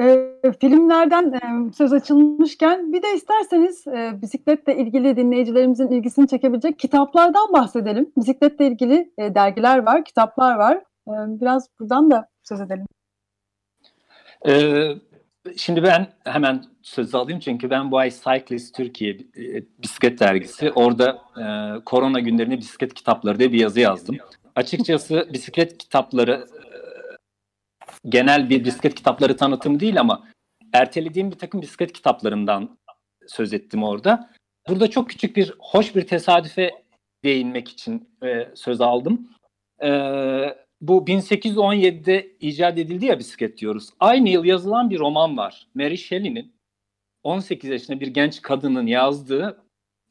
E, filmlerden e, söz açılmışken bir de isterseniz e, bisikletle ilgili dinleyicilerimizin ilgisini çekebilecek kitaplardan bahsedelim. Bisikletle ilgili e, dergiler var, kitaplar var. E, biraz buradan da söz edelim. Ee, Şimdi ben hemen söz alayım çünkü ben bu ay Cyclist Türkiye e, bisiklet dergisi. Orada e, korona günlerinde bisiklet kitapları diye bir yazı yazdım. Açıkçası bisiklet kitapları e, genel bir bisiklet kitapları tanıtım değil ama ertelediğim bir takım bisiklet kitaplarından söz ettim orada. Burada çok küçük bir, hoş bir tesadüfe değinmek için e, söz aldım. E, bu 1817'de icat edildi ya bisiklet diyoruz. Aynı yıl yazılan bir roman var. Mary Shelley'nin 18 yaşında bir genç kadının yazdığı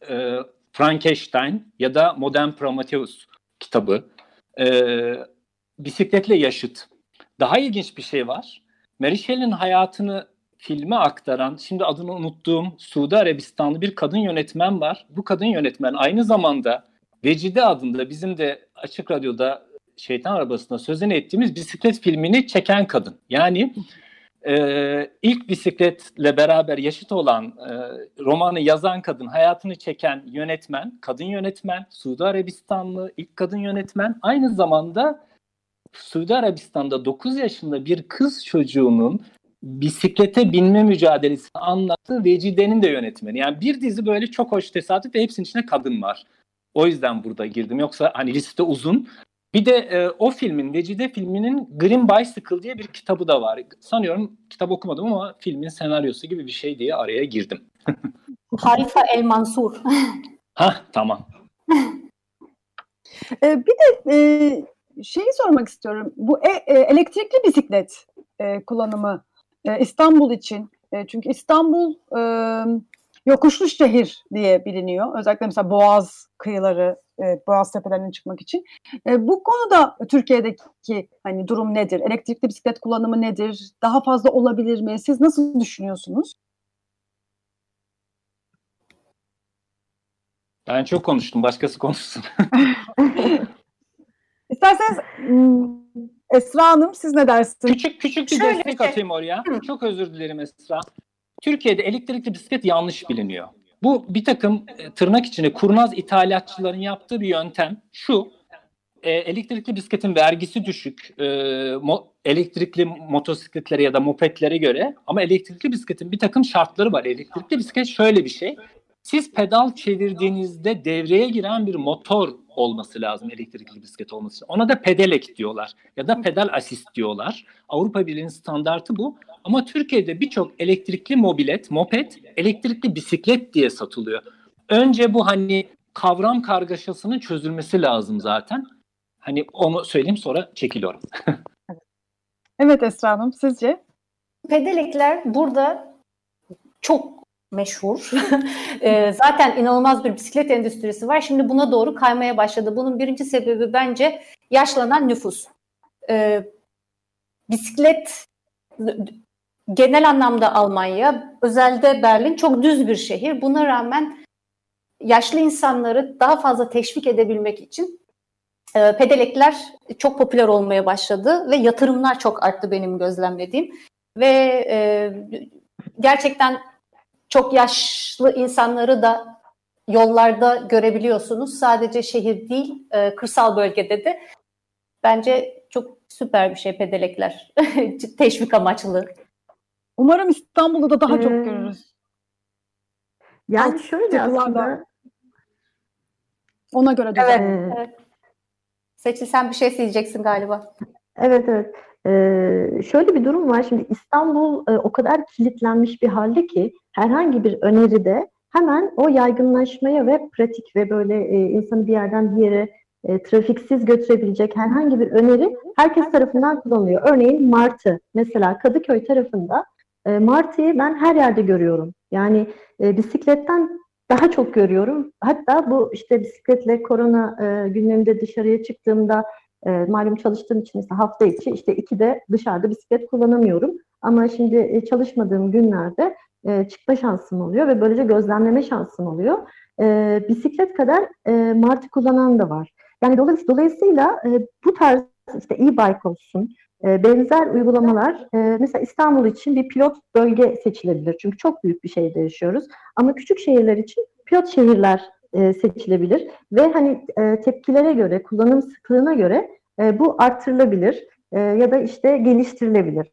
e, Frankenstein ya da Modern Prometheus kitabı. E, bisikletle yaşıt. Daha ilginç bir şey var. Mary Shelley'nin hayatını filme aktaran, şimdi adını unuttuğum Suudi Arabistanlı bir kadın yönetmen var. Bu kadın yönetmen aynı zamanda Vecide adında bizim de Açık Radyo'da Şeytan Arabası'nda sözünü ettiğimiz bisiklet filmini çeken kadın. Yani e, ilk bisikletle beraber yaşıt olan e, romanı yazan kadın, hayatını çeken yönetmen, kadın yönetmen, Suudi Arabistanlı ilk kadın yönetmen. Aynı zamanda Suudi Arabistan'da 9 yaşında bir kız çocuğunun bisiklete binme mücadelesini anlattığı Vecide'nin de yönetmeni. Yani bir dizi böyle çok hoş tesadüf ve hepsinin içinde kadın var. O yüzden burada girdim. Yoksa hani liste uzun bir de e, o filmin, Vecide filminin Green Bicycle diye bir kitabı da var. Sanıyorum kitap okumadım ama filmin senaryosu gibi bir şey diye araya girdim. Harifa El Mansur. ha tamam. e, bir de e, şeyi sormak istiyorum. Bu e, e, elektrikli bisiklet e, kullanımı e, İstanbul için. E, çünkü İstanbul e, yokuşlu şehir diye biliniyor. Özellikle mesela Boğaz kıyıları, e, Boğaz tepelerine çıkmak için. E, bu konuda Türkiye'deki hani durum nedir? Elektrikli bisiklet kullanımı nedir? Daha fazla olabilir mi? Siz nasıl düşünüyorsunuz? Ben çok konuştum. Başkası konuşsun. İsterseniz Esra Hanım siz ne dersiniz? Küçük küçük bir Şöyle destek şey. atayım oraya. Hı. Çok özür dilerim Esra. Türkiye'de elektrikli bisiklet yanlış biliniyor. Bu bir takım e, tırnak içine kurnaz ithalatçıların yaptığı bir yöntem. Şu, e, elektrikli bisikletin vergisi düşük e, elektrikli motosikletlere ya da mopetlere göre ama elektrikli bisikletin bir takım şartları var. Elektrikli bisiklet şöyle bir şey. Siz pedal çevirdiğinizde devreye giren bir motor olması lazım elektrikli bisiklet olması için. Ona da pedelek diyorlar ya da pedal asist diyorlar. Avrupa Birliği'nin standartı bu. Ama Türkiye'de birçok elektrikli mobilet, moped, elektrikli bisiklet diye satılıyor. Önce bu hani kavram kargaşasının çözülmesi lazım zaten. Hani onu söyleyeyim sonra çekiliyorum. evet Esra Hanım sizce? Pedelekler burada çok meşhur. e, zaten inanılmaz bir bisiklet endüstrisi var. Şimdi buna doğru kaymaya başladı. Bunun birinci sebebi bence yaşlanan nüfus. E, bisiklet genel anlamda Almanya, özelde Berlin çok düz bir şehir. Buna rağmen yaşlı insanları daha fazla teşvik edebilmek için e, pedelekler çok popüler olmaya başladı ve yatırımlar çok arttı benim gözlemlediğim. Ve e, gerçekten çok yaşlı insanları da yollarda görebiliyorsunuz. Sadece şehir değil, e, kırsal bölgede de. Bence çok süper bir şey pedelekler. Teşvik amaçlı. Umarım İstanbul'da da daha ee, çok görürüz. Yani Alt şöyle aslında ona göre Evet, evet. Seçil sen bir şey söyleyeceksin galiba. Evet evet. Ee, şöyle bir durum var. Şimdi İstanbul e, o kadar kilitlenmiş bir halde ki herhangi bir öneride hemen o yaygınlaşmaya ve pratik ve böyle e, insanı bir yerden bir yere e, trafiksiz götürebilecek herhangi bir öneri herkes tarafından kullanılıyor. Örneğin Martı. Mesela Kadıköy tarafında e, Martı'yı ben her yerde görüyorum. Yani e, bisikletten daha çok görüyorum. Hatta bu işte bisikletle korona e, gündeminde dışarıya çıktığımda e, malum çalıştığım için mesela hafta içi işte iki de dışarıda bisiklet kullanamıyorum. Ama şimdi e, çalışmadığım günlerde e, çıkma şansım oluyor ve böylece gözlemleme şansım oluyor. E, bisiklet kadar e, martı kullanan da var. Yani dolayısıyla e, bu tarz işte e-bike olsun, e, benzer uygulamalar e, mesela İstanbul için bir pilot bölge seçilebilir. Çünkü çok büyük bir şehirde yaşıyoruz. Ama küçük şehirler için pilot şehirler e, seçilebilir ve hani e, tepkilere göre, kullanım sıklığına göre e, bu arttırılabilir e, ya da işte geliştirilebilir.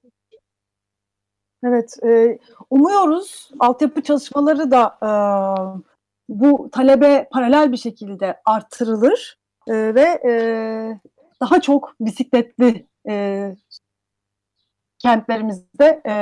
Evet, e, umuyoruz altyapı çalışmaları da e, bu talebe paralel bir şekilde artırılır e, ve e, daha çok bisikletli e, kentlerimizde e,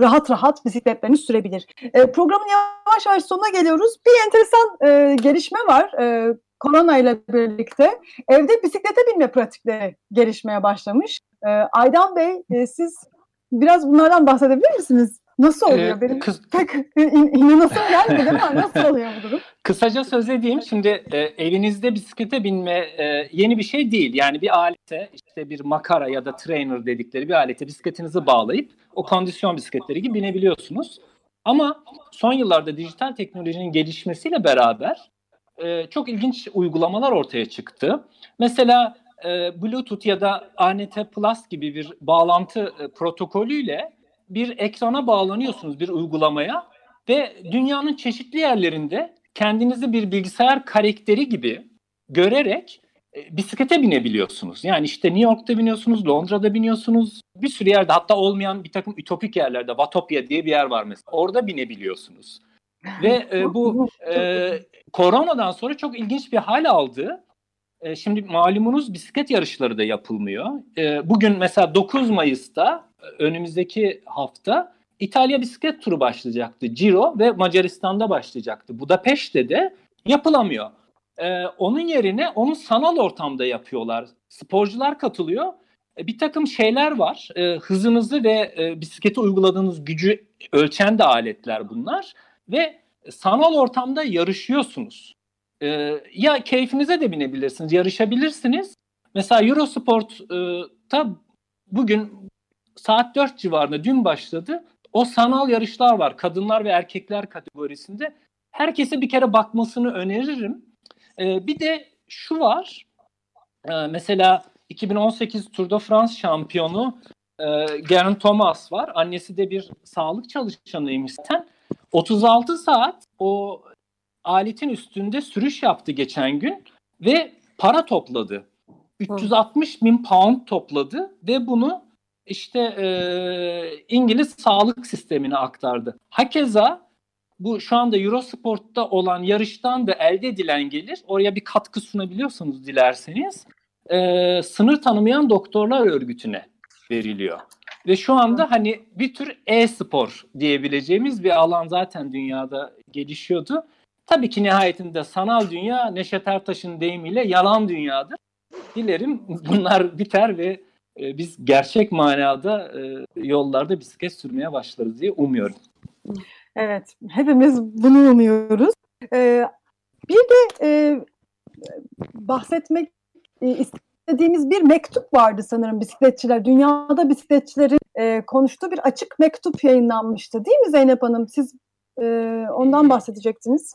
rahat rahat bisikletlerini sürebilir. E, programın yavaş yavaş sonuna geliyoruz. Bir enteresan e, gelişme var. E, korona ile birlikte evde bisiklete binme pratikleri gelişmeye başlamış. E, Aydan Bey e, siz biraz bunlardan bahsedebilir misiniz? Nasıl oluyor? Ee, Benim kız... pek in, inanasım gelmedi ama nasıl oluyor bu durum? Kısaca söz edeyim. Şimdi e, evinizde bisiklete binme e, yeni bir şey değil. Yani bir alete işte bir makara ya da trainer dedikleri bir alete bisikletinizi bağlayıp o kondisyon bisikletleri gibi binebiliyorsunuz. Ama son yıllarda dijital teknolojinin gelişmesiyle beraber e, çok ilginç uygulamalar ortaya çıktı. Mesela e, Bluetooth ya da ANT Plus gibi bir bağlantı e, protokolüyle bir ekrana bağlanıyorsunuz bir uygulamaya ve dünyanın çeşitli yerlerinde kendinizi bir bilgisayar karakteri gibi görerek e, bisiklete binebiliyorsunuz. Yani işte New York'ta biniyorsunuz, Londra'da biniyorsunuz, bir sürü yerde hatta olmayan bir takım ütopik yerlerde, Vatopya diye bir yer var mesela. Orada binebiliyorsunuz. Ve e, bu e, koronadan sonra çok ilginç bir hal aldı. E, şimdi malumunuz bisiklet yarışları da yapılmıyor. E, bugün mesela 9 Mayıs'ta önümüzdeki hafta İtalya bisiklet turu başlayacaktı. Giro ve Macaristan'da başlayacaktı. Budapeşte de yapılamıyor. Ee, onun yerine onu sanal ortamda yapıyorlar. Sporcular katılıyor. E, bir takım şeyler var. E, hızınızı ve e, bisiklete uyguladığınız gücü ölçen de aletler bunlar. Ve sanal ortamda yarışıyorsunuz. E, ya keyfinize de binebilirsiniz, yarışabilirsiniz. Mesela Eurosport'ta bugün saat 4 civarında dün başladı. O sanal yarışlar var. Kadınlar ve erkekler kategorisinde. Herkese bir kere bakmasını öneririm. Ee, bir de şu var. Ee, mesela 2018 Tour de France şampiyonu e, Geraint Thomas var. Annesi de bir sağlık çalışanıymış zaten. 36 saat o aletin üstünde sürüş yaptı geçen gün ve para topladı. 360 bin pound topladı ve bunu işte e, İngiliz sağlık sistemine aktardı. Hakeza bu şu anda Eurosport'ta olan yarıştan da elde edilen gelir oraya bir katkı sunabiliyorsanız dilerseniz e, sınır tanımayan doktorlar örgütüne veriliyor. Ve şu anda hani bir tür e-spor diyebileceğimiz bir alan zaten dünyada gelişiyordu. Tabii ki nihayetinde sanal dünya Neşet Ertaş'ın deyimiyle yalan dünyadır. Dilerim bunlar biter ve e, biz gerçek manada e, yollarda bisiklet sürmeye başlarız diye umuyorum. Evet, hepimiz bunu umuyoruz. Ee, bir de e, bahsetmek e, istediğimiz bir mektup vardı sanırım bisikletçiler. Dünyada bisikletçilerin e, konuştuğu bir açık mektup yayınlanmıştı değil mi Zeynep Hanım? Siz ondan bahsedecektiniz.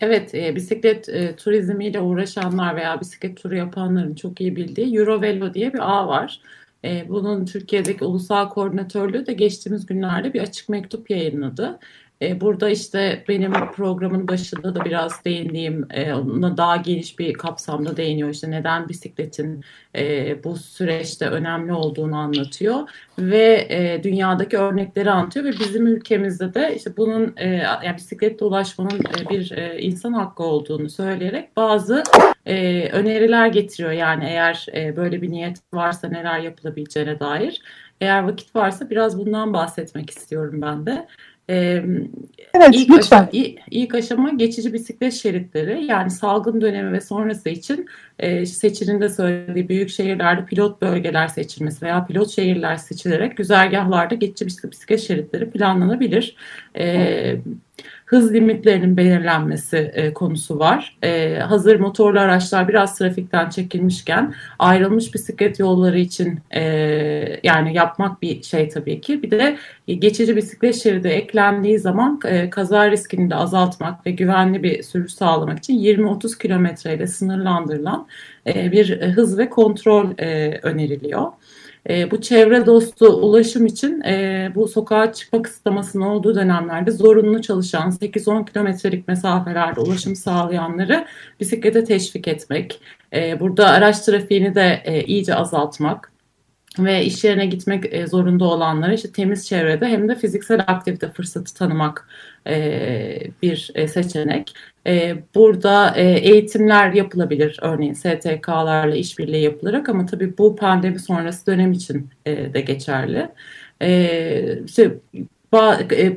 Evet, e, bisiklet e, turizmiyle uğraşanlar veya bisiklet turu yapanların çok iyi bildiği Eurovelo diye bir ağ var. E, bunun Türkiye'deki ulusal koordinatörlüğü de geçtiğimiz günlerde bir açık mektup yayınladı. E, burada işte benim programın başında da biraz değindiğim, e, ona daha geniş bir kapsamda değiniyor. İşte neden bisikletin e, bu süreçte önemli olduğunu anlatıyor ve e, dünyadaki örnekleri anlatıyor ve bizim ülkemizde de işte bunun e, yani bisikletle ulaşmanın e, bir e, insan hakkı olduğunu söyleyerek bazı e, öneriler getiriyor. Yani eğer e, böyle bir niyet varsa neler yapılabileceğine dair. Eğer vakit varsa biraz bundan bahsetmek istiyorum ben de. Ee, evet, ilk lütfen. Aşama, ilk, aşama geçici bisiklet şeritleri yani salgın dönemi ve sonrası için e, seçilin de söylediği büyük şehirlerde pilot bölgeler seçilmesi veya pilot şehirler seçilerek güzergahlarda geçici bisiklet şeritleri planlanabilir. E, hız limitlerinin belirlenmesi e, konusu var. E, hazır motorlu araçlar biraz trafikten çekilmişken ayrılmış bisiklet yolları için e, yani yapmak bir şey tabii ki. Bir de geçici bisiklet şeridi eklendiği zaman e, kaza riskini de azaltmak ve güvenli bir sürüş sağlamak için 20-30 kilometreyle sınırlandırılan e, bir hız ve kontrol e, öneriliyor. E, bu çevre dostu ulaşım için e, bu sokağa çıkma kısıtlamasının olduğu dönemlerde zorunlu çalışan 8-10 kilometrelik mesafelerde ulaşım sağlayanları bisiklete teşvik etmek, e, burada araç trafiğini de e, iyice azaltmak, ve iş yerine gitmek e, zorunda olanlara işte temiz çevrede hem de fiziksel aktivite fırsatı tanımak e, bir e. Burada eğitimler yapılabilir örneğin STK'larla işbirliği yapılarak ama tabii bu pandemi sonrası dönem için de geçerli. İşte e,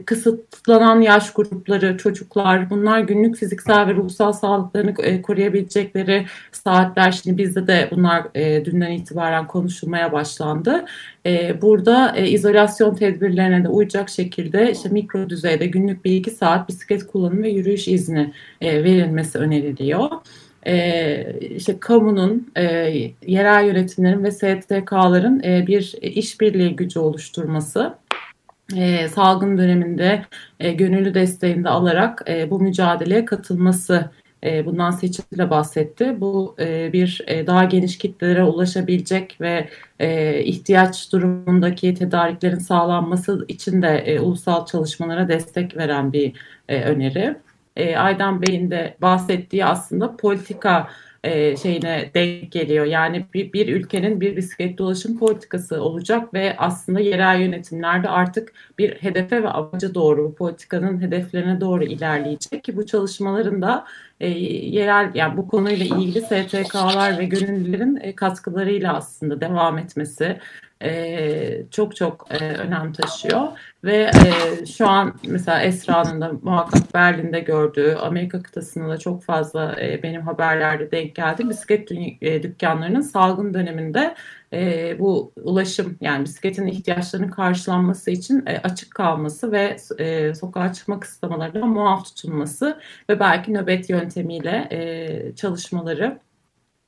kısıtlanan yaş grupları, çocuklar bunlar günlük fiziksel ve ruhsal sağlıklarını e, koruyabilecekleri saatler. Şimdi bizde de bunlar e, dünden itibaren konuşulmaya başlandı. Burada izolasyon tedbirlerine de uyacak şekilde işte mikro düzeyde günlük bir iki saat bisiklet kullanımı ve yürüyüş izni verilmesi öneriliyor e, işte kamunun, e, yerel yönetimlerin ve STK'ların e, bir işbirliği gücü oluşturması e, salgın döneminde e, gönüllü desteğini de alarak e, bu mücadeleye katılması e, bundan seçimle bahsetti. Bu e, bir e, daha geniş kitlelere ulaşabilecek ve e, ihtiyaç durumundaki tedariklerin sağlanması için de e, ulusal çalışmalara destek veren bir e, öneri. E, Aydan Bey'in de bahsettiği aslında politika e, şeyine denk geliyor. Yani bir, bir ülkenin bir bisiklet dolaşım politikası olacak ve aslında yerel yönetimlerde artık bir hedefe ve amaca doğru bu politikanın hedeflerine doğru ilerleyecek ki bu çalışmaların da e, yerel yani bu konuyla ilgili STK'lar ve gönüllülerin e, katkılarıyla aslında devam etmesi e, çok çok e, önem taşıyor. Ve e, şu an mesela Esra'nın da muhakkak Berlin'de gördüğü Amerika kıtasında da çok fazla e, benim haberlerde denk geldi. Bisiklet e, dükkanlarının salgın döneminde e, bu ulaşım yani bisikletin ihtiyaçlarının karşılanması için e, açık kalması ve e, sokağa çıkma kısıtlamalarından muaf tutulması ve belki nöbet yöntemiyle e, çalışmaları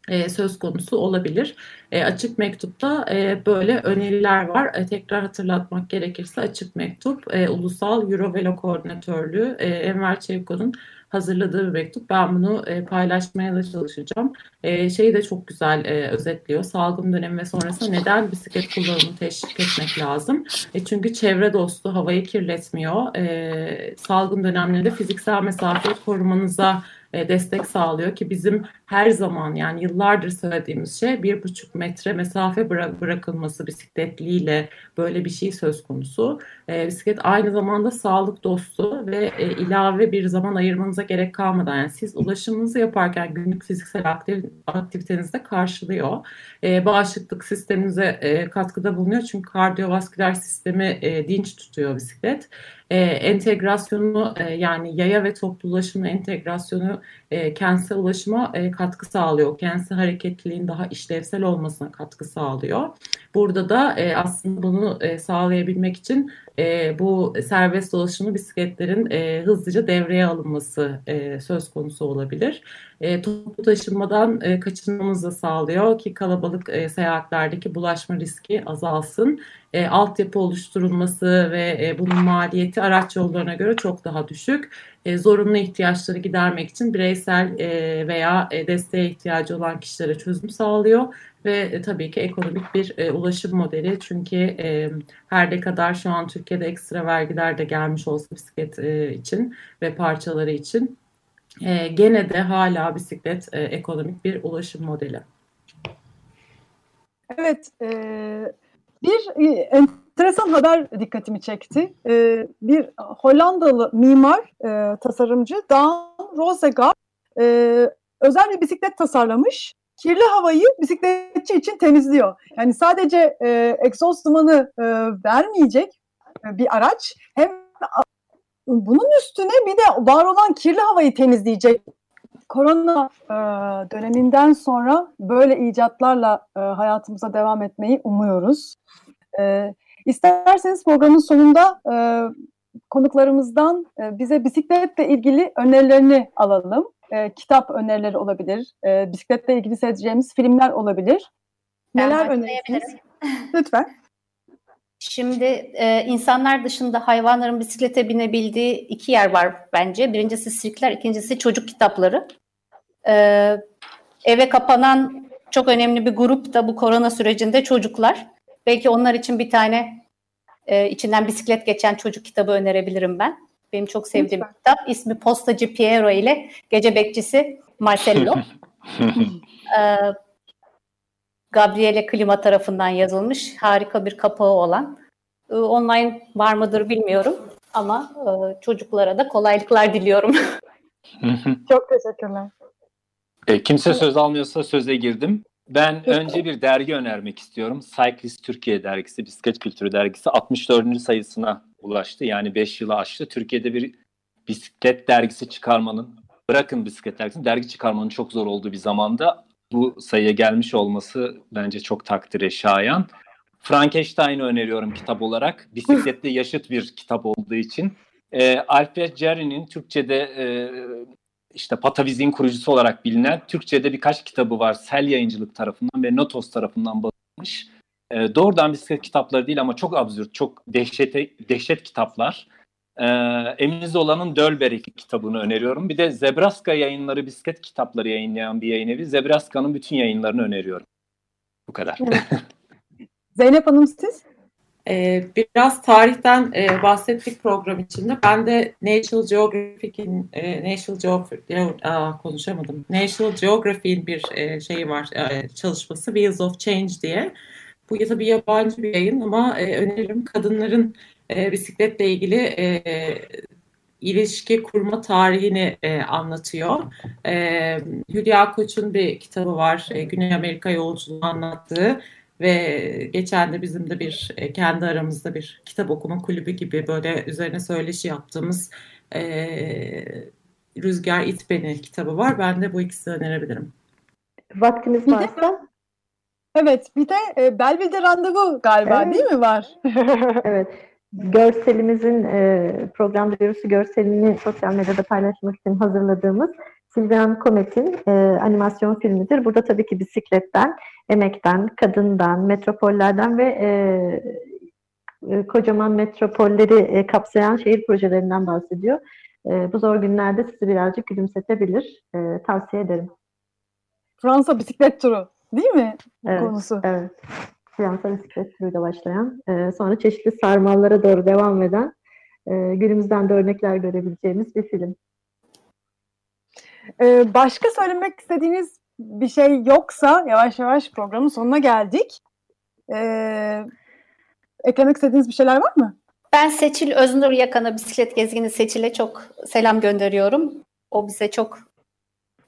e, söz konusu olabilir. E, açık mektupta e, böyle öneriler var. E, tekrar hatırlatmak gerekirse açık mektup e, Ulusal Eurovelo Koordinatörlüğü e, Enver Çevko'nun hazırladığı bir mektup. Ben bunu e, paylaşmaya da çalışacağım. E, şeyi de çok güzel e, özetliyor. Salgın dönemi ve sonrasında neden bisiklet kullanımını teşvik etmek lazım? E, çünkü çevre dostu, havayı kirletmiyor. E, salgın dönemlerinde fiziksel mesafeyi korumanıza e, destek sağlıyor ki bizim her zaman yani yıllardır söylediğimiz şey bir buçuk metre mesafe bıra- bırakılması bisikletliyle böyle bir şey söz konusu. E, bisiklet aynı zamanda sağlık dostu ve e, ilave bir zaman ayırmanıza gerek kalmadan yani siz ulaşımınızı yaparken günlük fiziksel aktiv aktivitenizde karşılıyor. E, bağışıklık sisteminize e, katkıda bulunuyor çünkü kardiyovasküler sistemi e, dinç tutuyor bisiklet e, entegrasyonu e, yani yaya ve toplu ulaşımın entegrasyonu e, kentsel ulaşıma e, katkı sağlıyor. Kentsel hareketliliğin daha işlevsel olmasına katkı sağlıyor. Burada da e, aslında bunu e, sağlayabilmek için e, bu serbest dolaşımı bisikletlerin e, hızlıca devreye alınması e, söz konusu olabilir. E, toplu taşınmadan e, kaçınmamızı sağlıyor ki kalabalık e, seyahatlerdeki bulaşma riski azalsın. E, altyapı oluşturulması ve e, bunun maliyeti araç yollarına göre çok daha düşük. E, zorunlu ihtiyaçları gidermek için bireysel e, veya e, desteğe ihtiyacı olan kişilere çözüm sağlıyor ve e, tabii ki ekonomik bir e, ulaşım modeli çünkü e, her ne kadar şu an Türkiye'de ekstra vergiler de gelmiş olsa bisiklet e, için ve parçaları için e, gene de hala bisiklet e, ekonomik bir ulaşım modeli. Evet, e, bir e, enteresan haber dikkatimi çekti. E, bir Hollandalı mimar, e, tasarımcı Dan Rosegaard özel bir bisiklet tasarlamış. Kirli havayı bisikletçi için temizliyor. Yani sadece e, egzoz dumanı e, vermeyecek bir araç hem bunun üstüne bir de var olan kirli havayı temizleyecek. Korona e, döneminden sonra böyle icatlarla e, hayatımıza devam etmeyi umuyoruz. E, isterseniz programın sonunda e, konuklarımızdan e, bize bisikletle ilgili önerilerini alalım. E, kitap önerileri olabilir, e, bisikletle ilgili seyredeceğimiz filmler olabilir. Neler önerirsiniz? Lütfen. Şimdi e, insanlar dışında hayvanların bisiklete binebildiği iki yer var bence. Birincisi sirkler, ikincisi çocuk kitapları. E, eve kapanan çok önemli bir grup da bu korona sürecinde çocuklar. Belki onlar için bir tane e, içinden bisiklet geçen çocuk kitabı önerebilirim ben. Benim çok sevdiğim bir kitap. İsmi Postacı Piero ile Gece Bekçisi Marcello. e, Gabriele Klima tarafından yazılmış harika bir kapağı olan. E, online var mıdır bilmiyorum ama e, çocuklara da kolaylıklar diliyorum. Çok teşekkürler. E, kimse söz almıyorsa söze girdim. Ben önce bir dergi önermek istiyorum. Cyclist Türkiye dergisi, bisiklet kültürü dergisi 64. sayısına ulaştı. Yani 5 yılı aştı. Türkiye'de bir bisiklet dergisi çıkarmanın, bırakın bisiklet dergisini, dergi çıkarmanın çok zor olduğu bir zamanda bu sayıya gelmiş olması bence çok takdire şayan. Frankenstein'ı öneriyorum kitap olarak. Bisikletle yaşıt bir kitap olduğu için. E, Alfred Jarry'nin Türkçe'de e, işte Pataviz'in kurucusu olarak bilinen Türkçe'de birkaç kitabı var. Sel Yayıncılık tarafından ve Notos tarafından basılmış. E, doğrudan bisiklet kitapları değil ama çok absürt, çok dehşete, dehşet kitaplar. E, Emin Zola'nın Dölberek kitabını öneriyorum. Bir de Zebraska yayınları bisiklet kitapları yayınlayan bir yayın evi. Zebraska'nın bütün yayınlarını öneriyorum. Bu kadar. Evet. Zeynep Hanım siz? Ee, biraz tarihten e, bahsettik program içinde. Ben de National Geographic'in e, National Geographic aa, konuşamadım. National Geographic'in bir e, şeyi var e, çalışması Wheels of Change diye. Bu tabii yabancı bir yayın ama e, öneririm kadınların e, bisikletle ilgili e, ilişki kurma tarihini e, anlatıyor. E, Hülya Koç'un bir kitabı var. E, Güney Amerika yolculuğu anlattığı ve geçen de bizim de bir e, kendi aramızda bir kitap okuma kulübü gibi böyle üzerine söyleşi yaptığımız e, Rüzgar İt Beni kitabı var. Ben de bu ikisini önerebilirim. Vaktimiz varsa. Evet bir de e, Belvil'de randevu galiba Evet. değil mi var? evet. Görselimizin e, programda virüsü görselini sosyal medyada paylaşmak için hazırladığımız Silvian Komet'in e, animasyon filmidir. Burada tabii ki bisikletten, emekten, kadından, metropollerden ve e, e, kocaman metropolleri e, kapsayan şehir projelerinden bahsediyor. E, bu zor günlerde sizi birazcık gülümsetebilir. E, tavsiye ederim. Fransa bisiklet turu değil mi Evet, konusu? evet. Fransa bisiklet turuyla başlayan, e, sonra çeşitli sarmallara doğru devam eden, e, günümüzden de örnekler görebileceğimiz bir film. Ee, başka söylemek istediğiniz bir şey yoksa yavaş yavaş programın sonuna geldik. Ee, eklemek istediğiniz bir şeyler var mı? Ben Seçil Öznur Yakan'a bisiklet gezgini Seçil'e çok selam gönderiyorum. O bize çok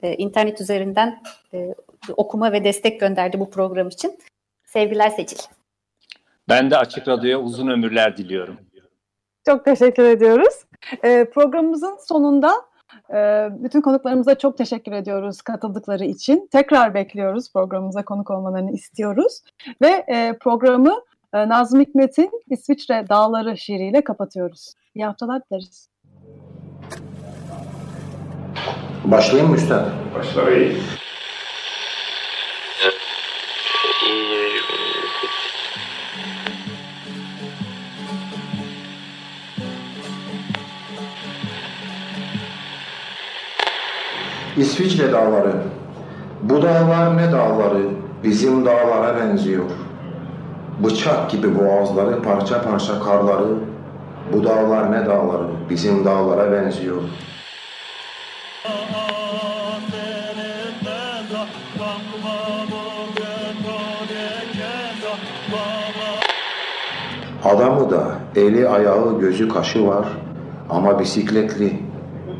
e, internet üzerinden e, okuma ve destek gönderdi bu program için. Sevgiler Seçil. Ben de Açık Radyo'ya uzun ömürler diliyorum. Çok teşekkür ediyoruz. Ee, programımızın sonunda e, bütün konuklarımıza çok teşekkür ediyoruz katıldıkları için. Tekrar bekliyoruz programımıza konuk olmalarını istiyoruz. Ve programı Nazım Hikmet'in İsviçre Dağları şiiriyle kapatıyoruz. İyi haftalar dileriz. Başlayayım mı Üstad? Başla İsviçre dağları. Bu dağlar ne dağları? Bizim dağlara benziyor. Bıçak gibi boğazları, parça parça karları. Bu dağlar ne dağları? Bizim dağlara benziyor. Adamı da eli ayağı gözü kaşı var ama bisikletli.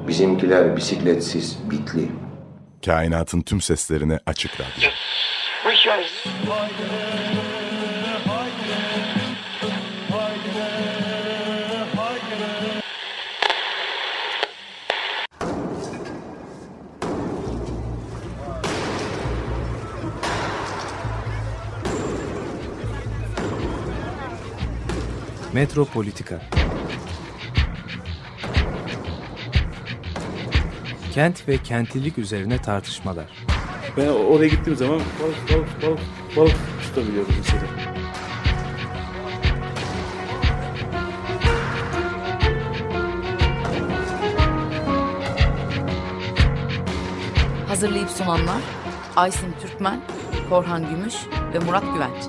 Bizimkiler bisikletsiz, bitli. Kainatın tüm seslerine açık radyo. Metropolitika Kent ve kentlilik üzerine tartışmalar. Ben oraya gittiğim zaman balık balık balık balık tutabiliyorum mesela. Hazırlayıp sunanlar Aysin Türkmen, Korhan Gümüş ve Murat Güvenç.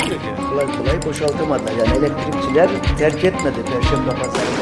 Ki. Kolay kolay boşaltamadılar. Yani elektrikçiler terk etmedi Perşembe Pazarı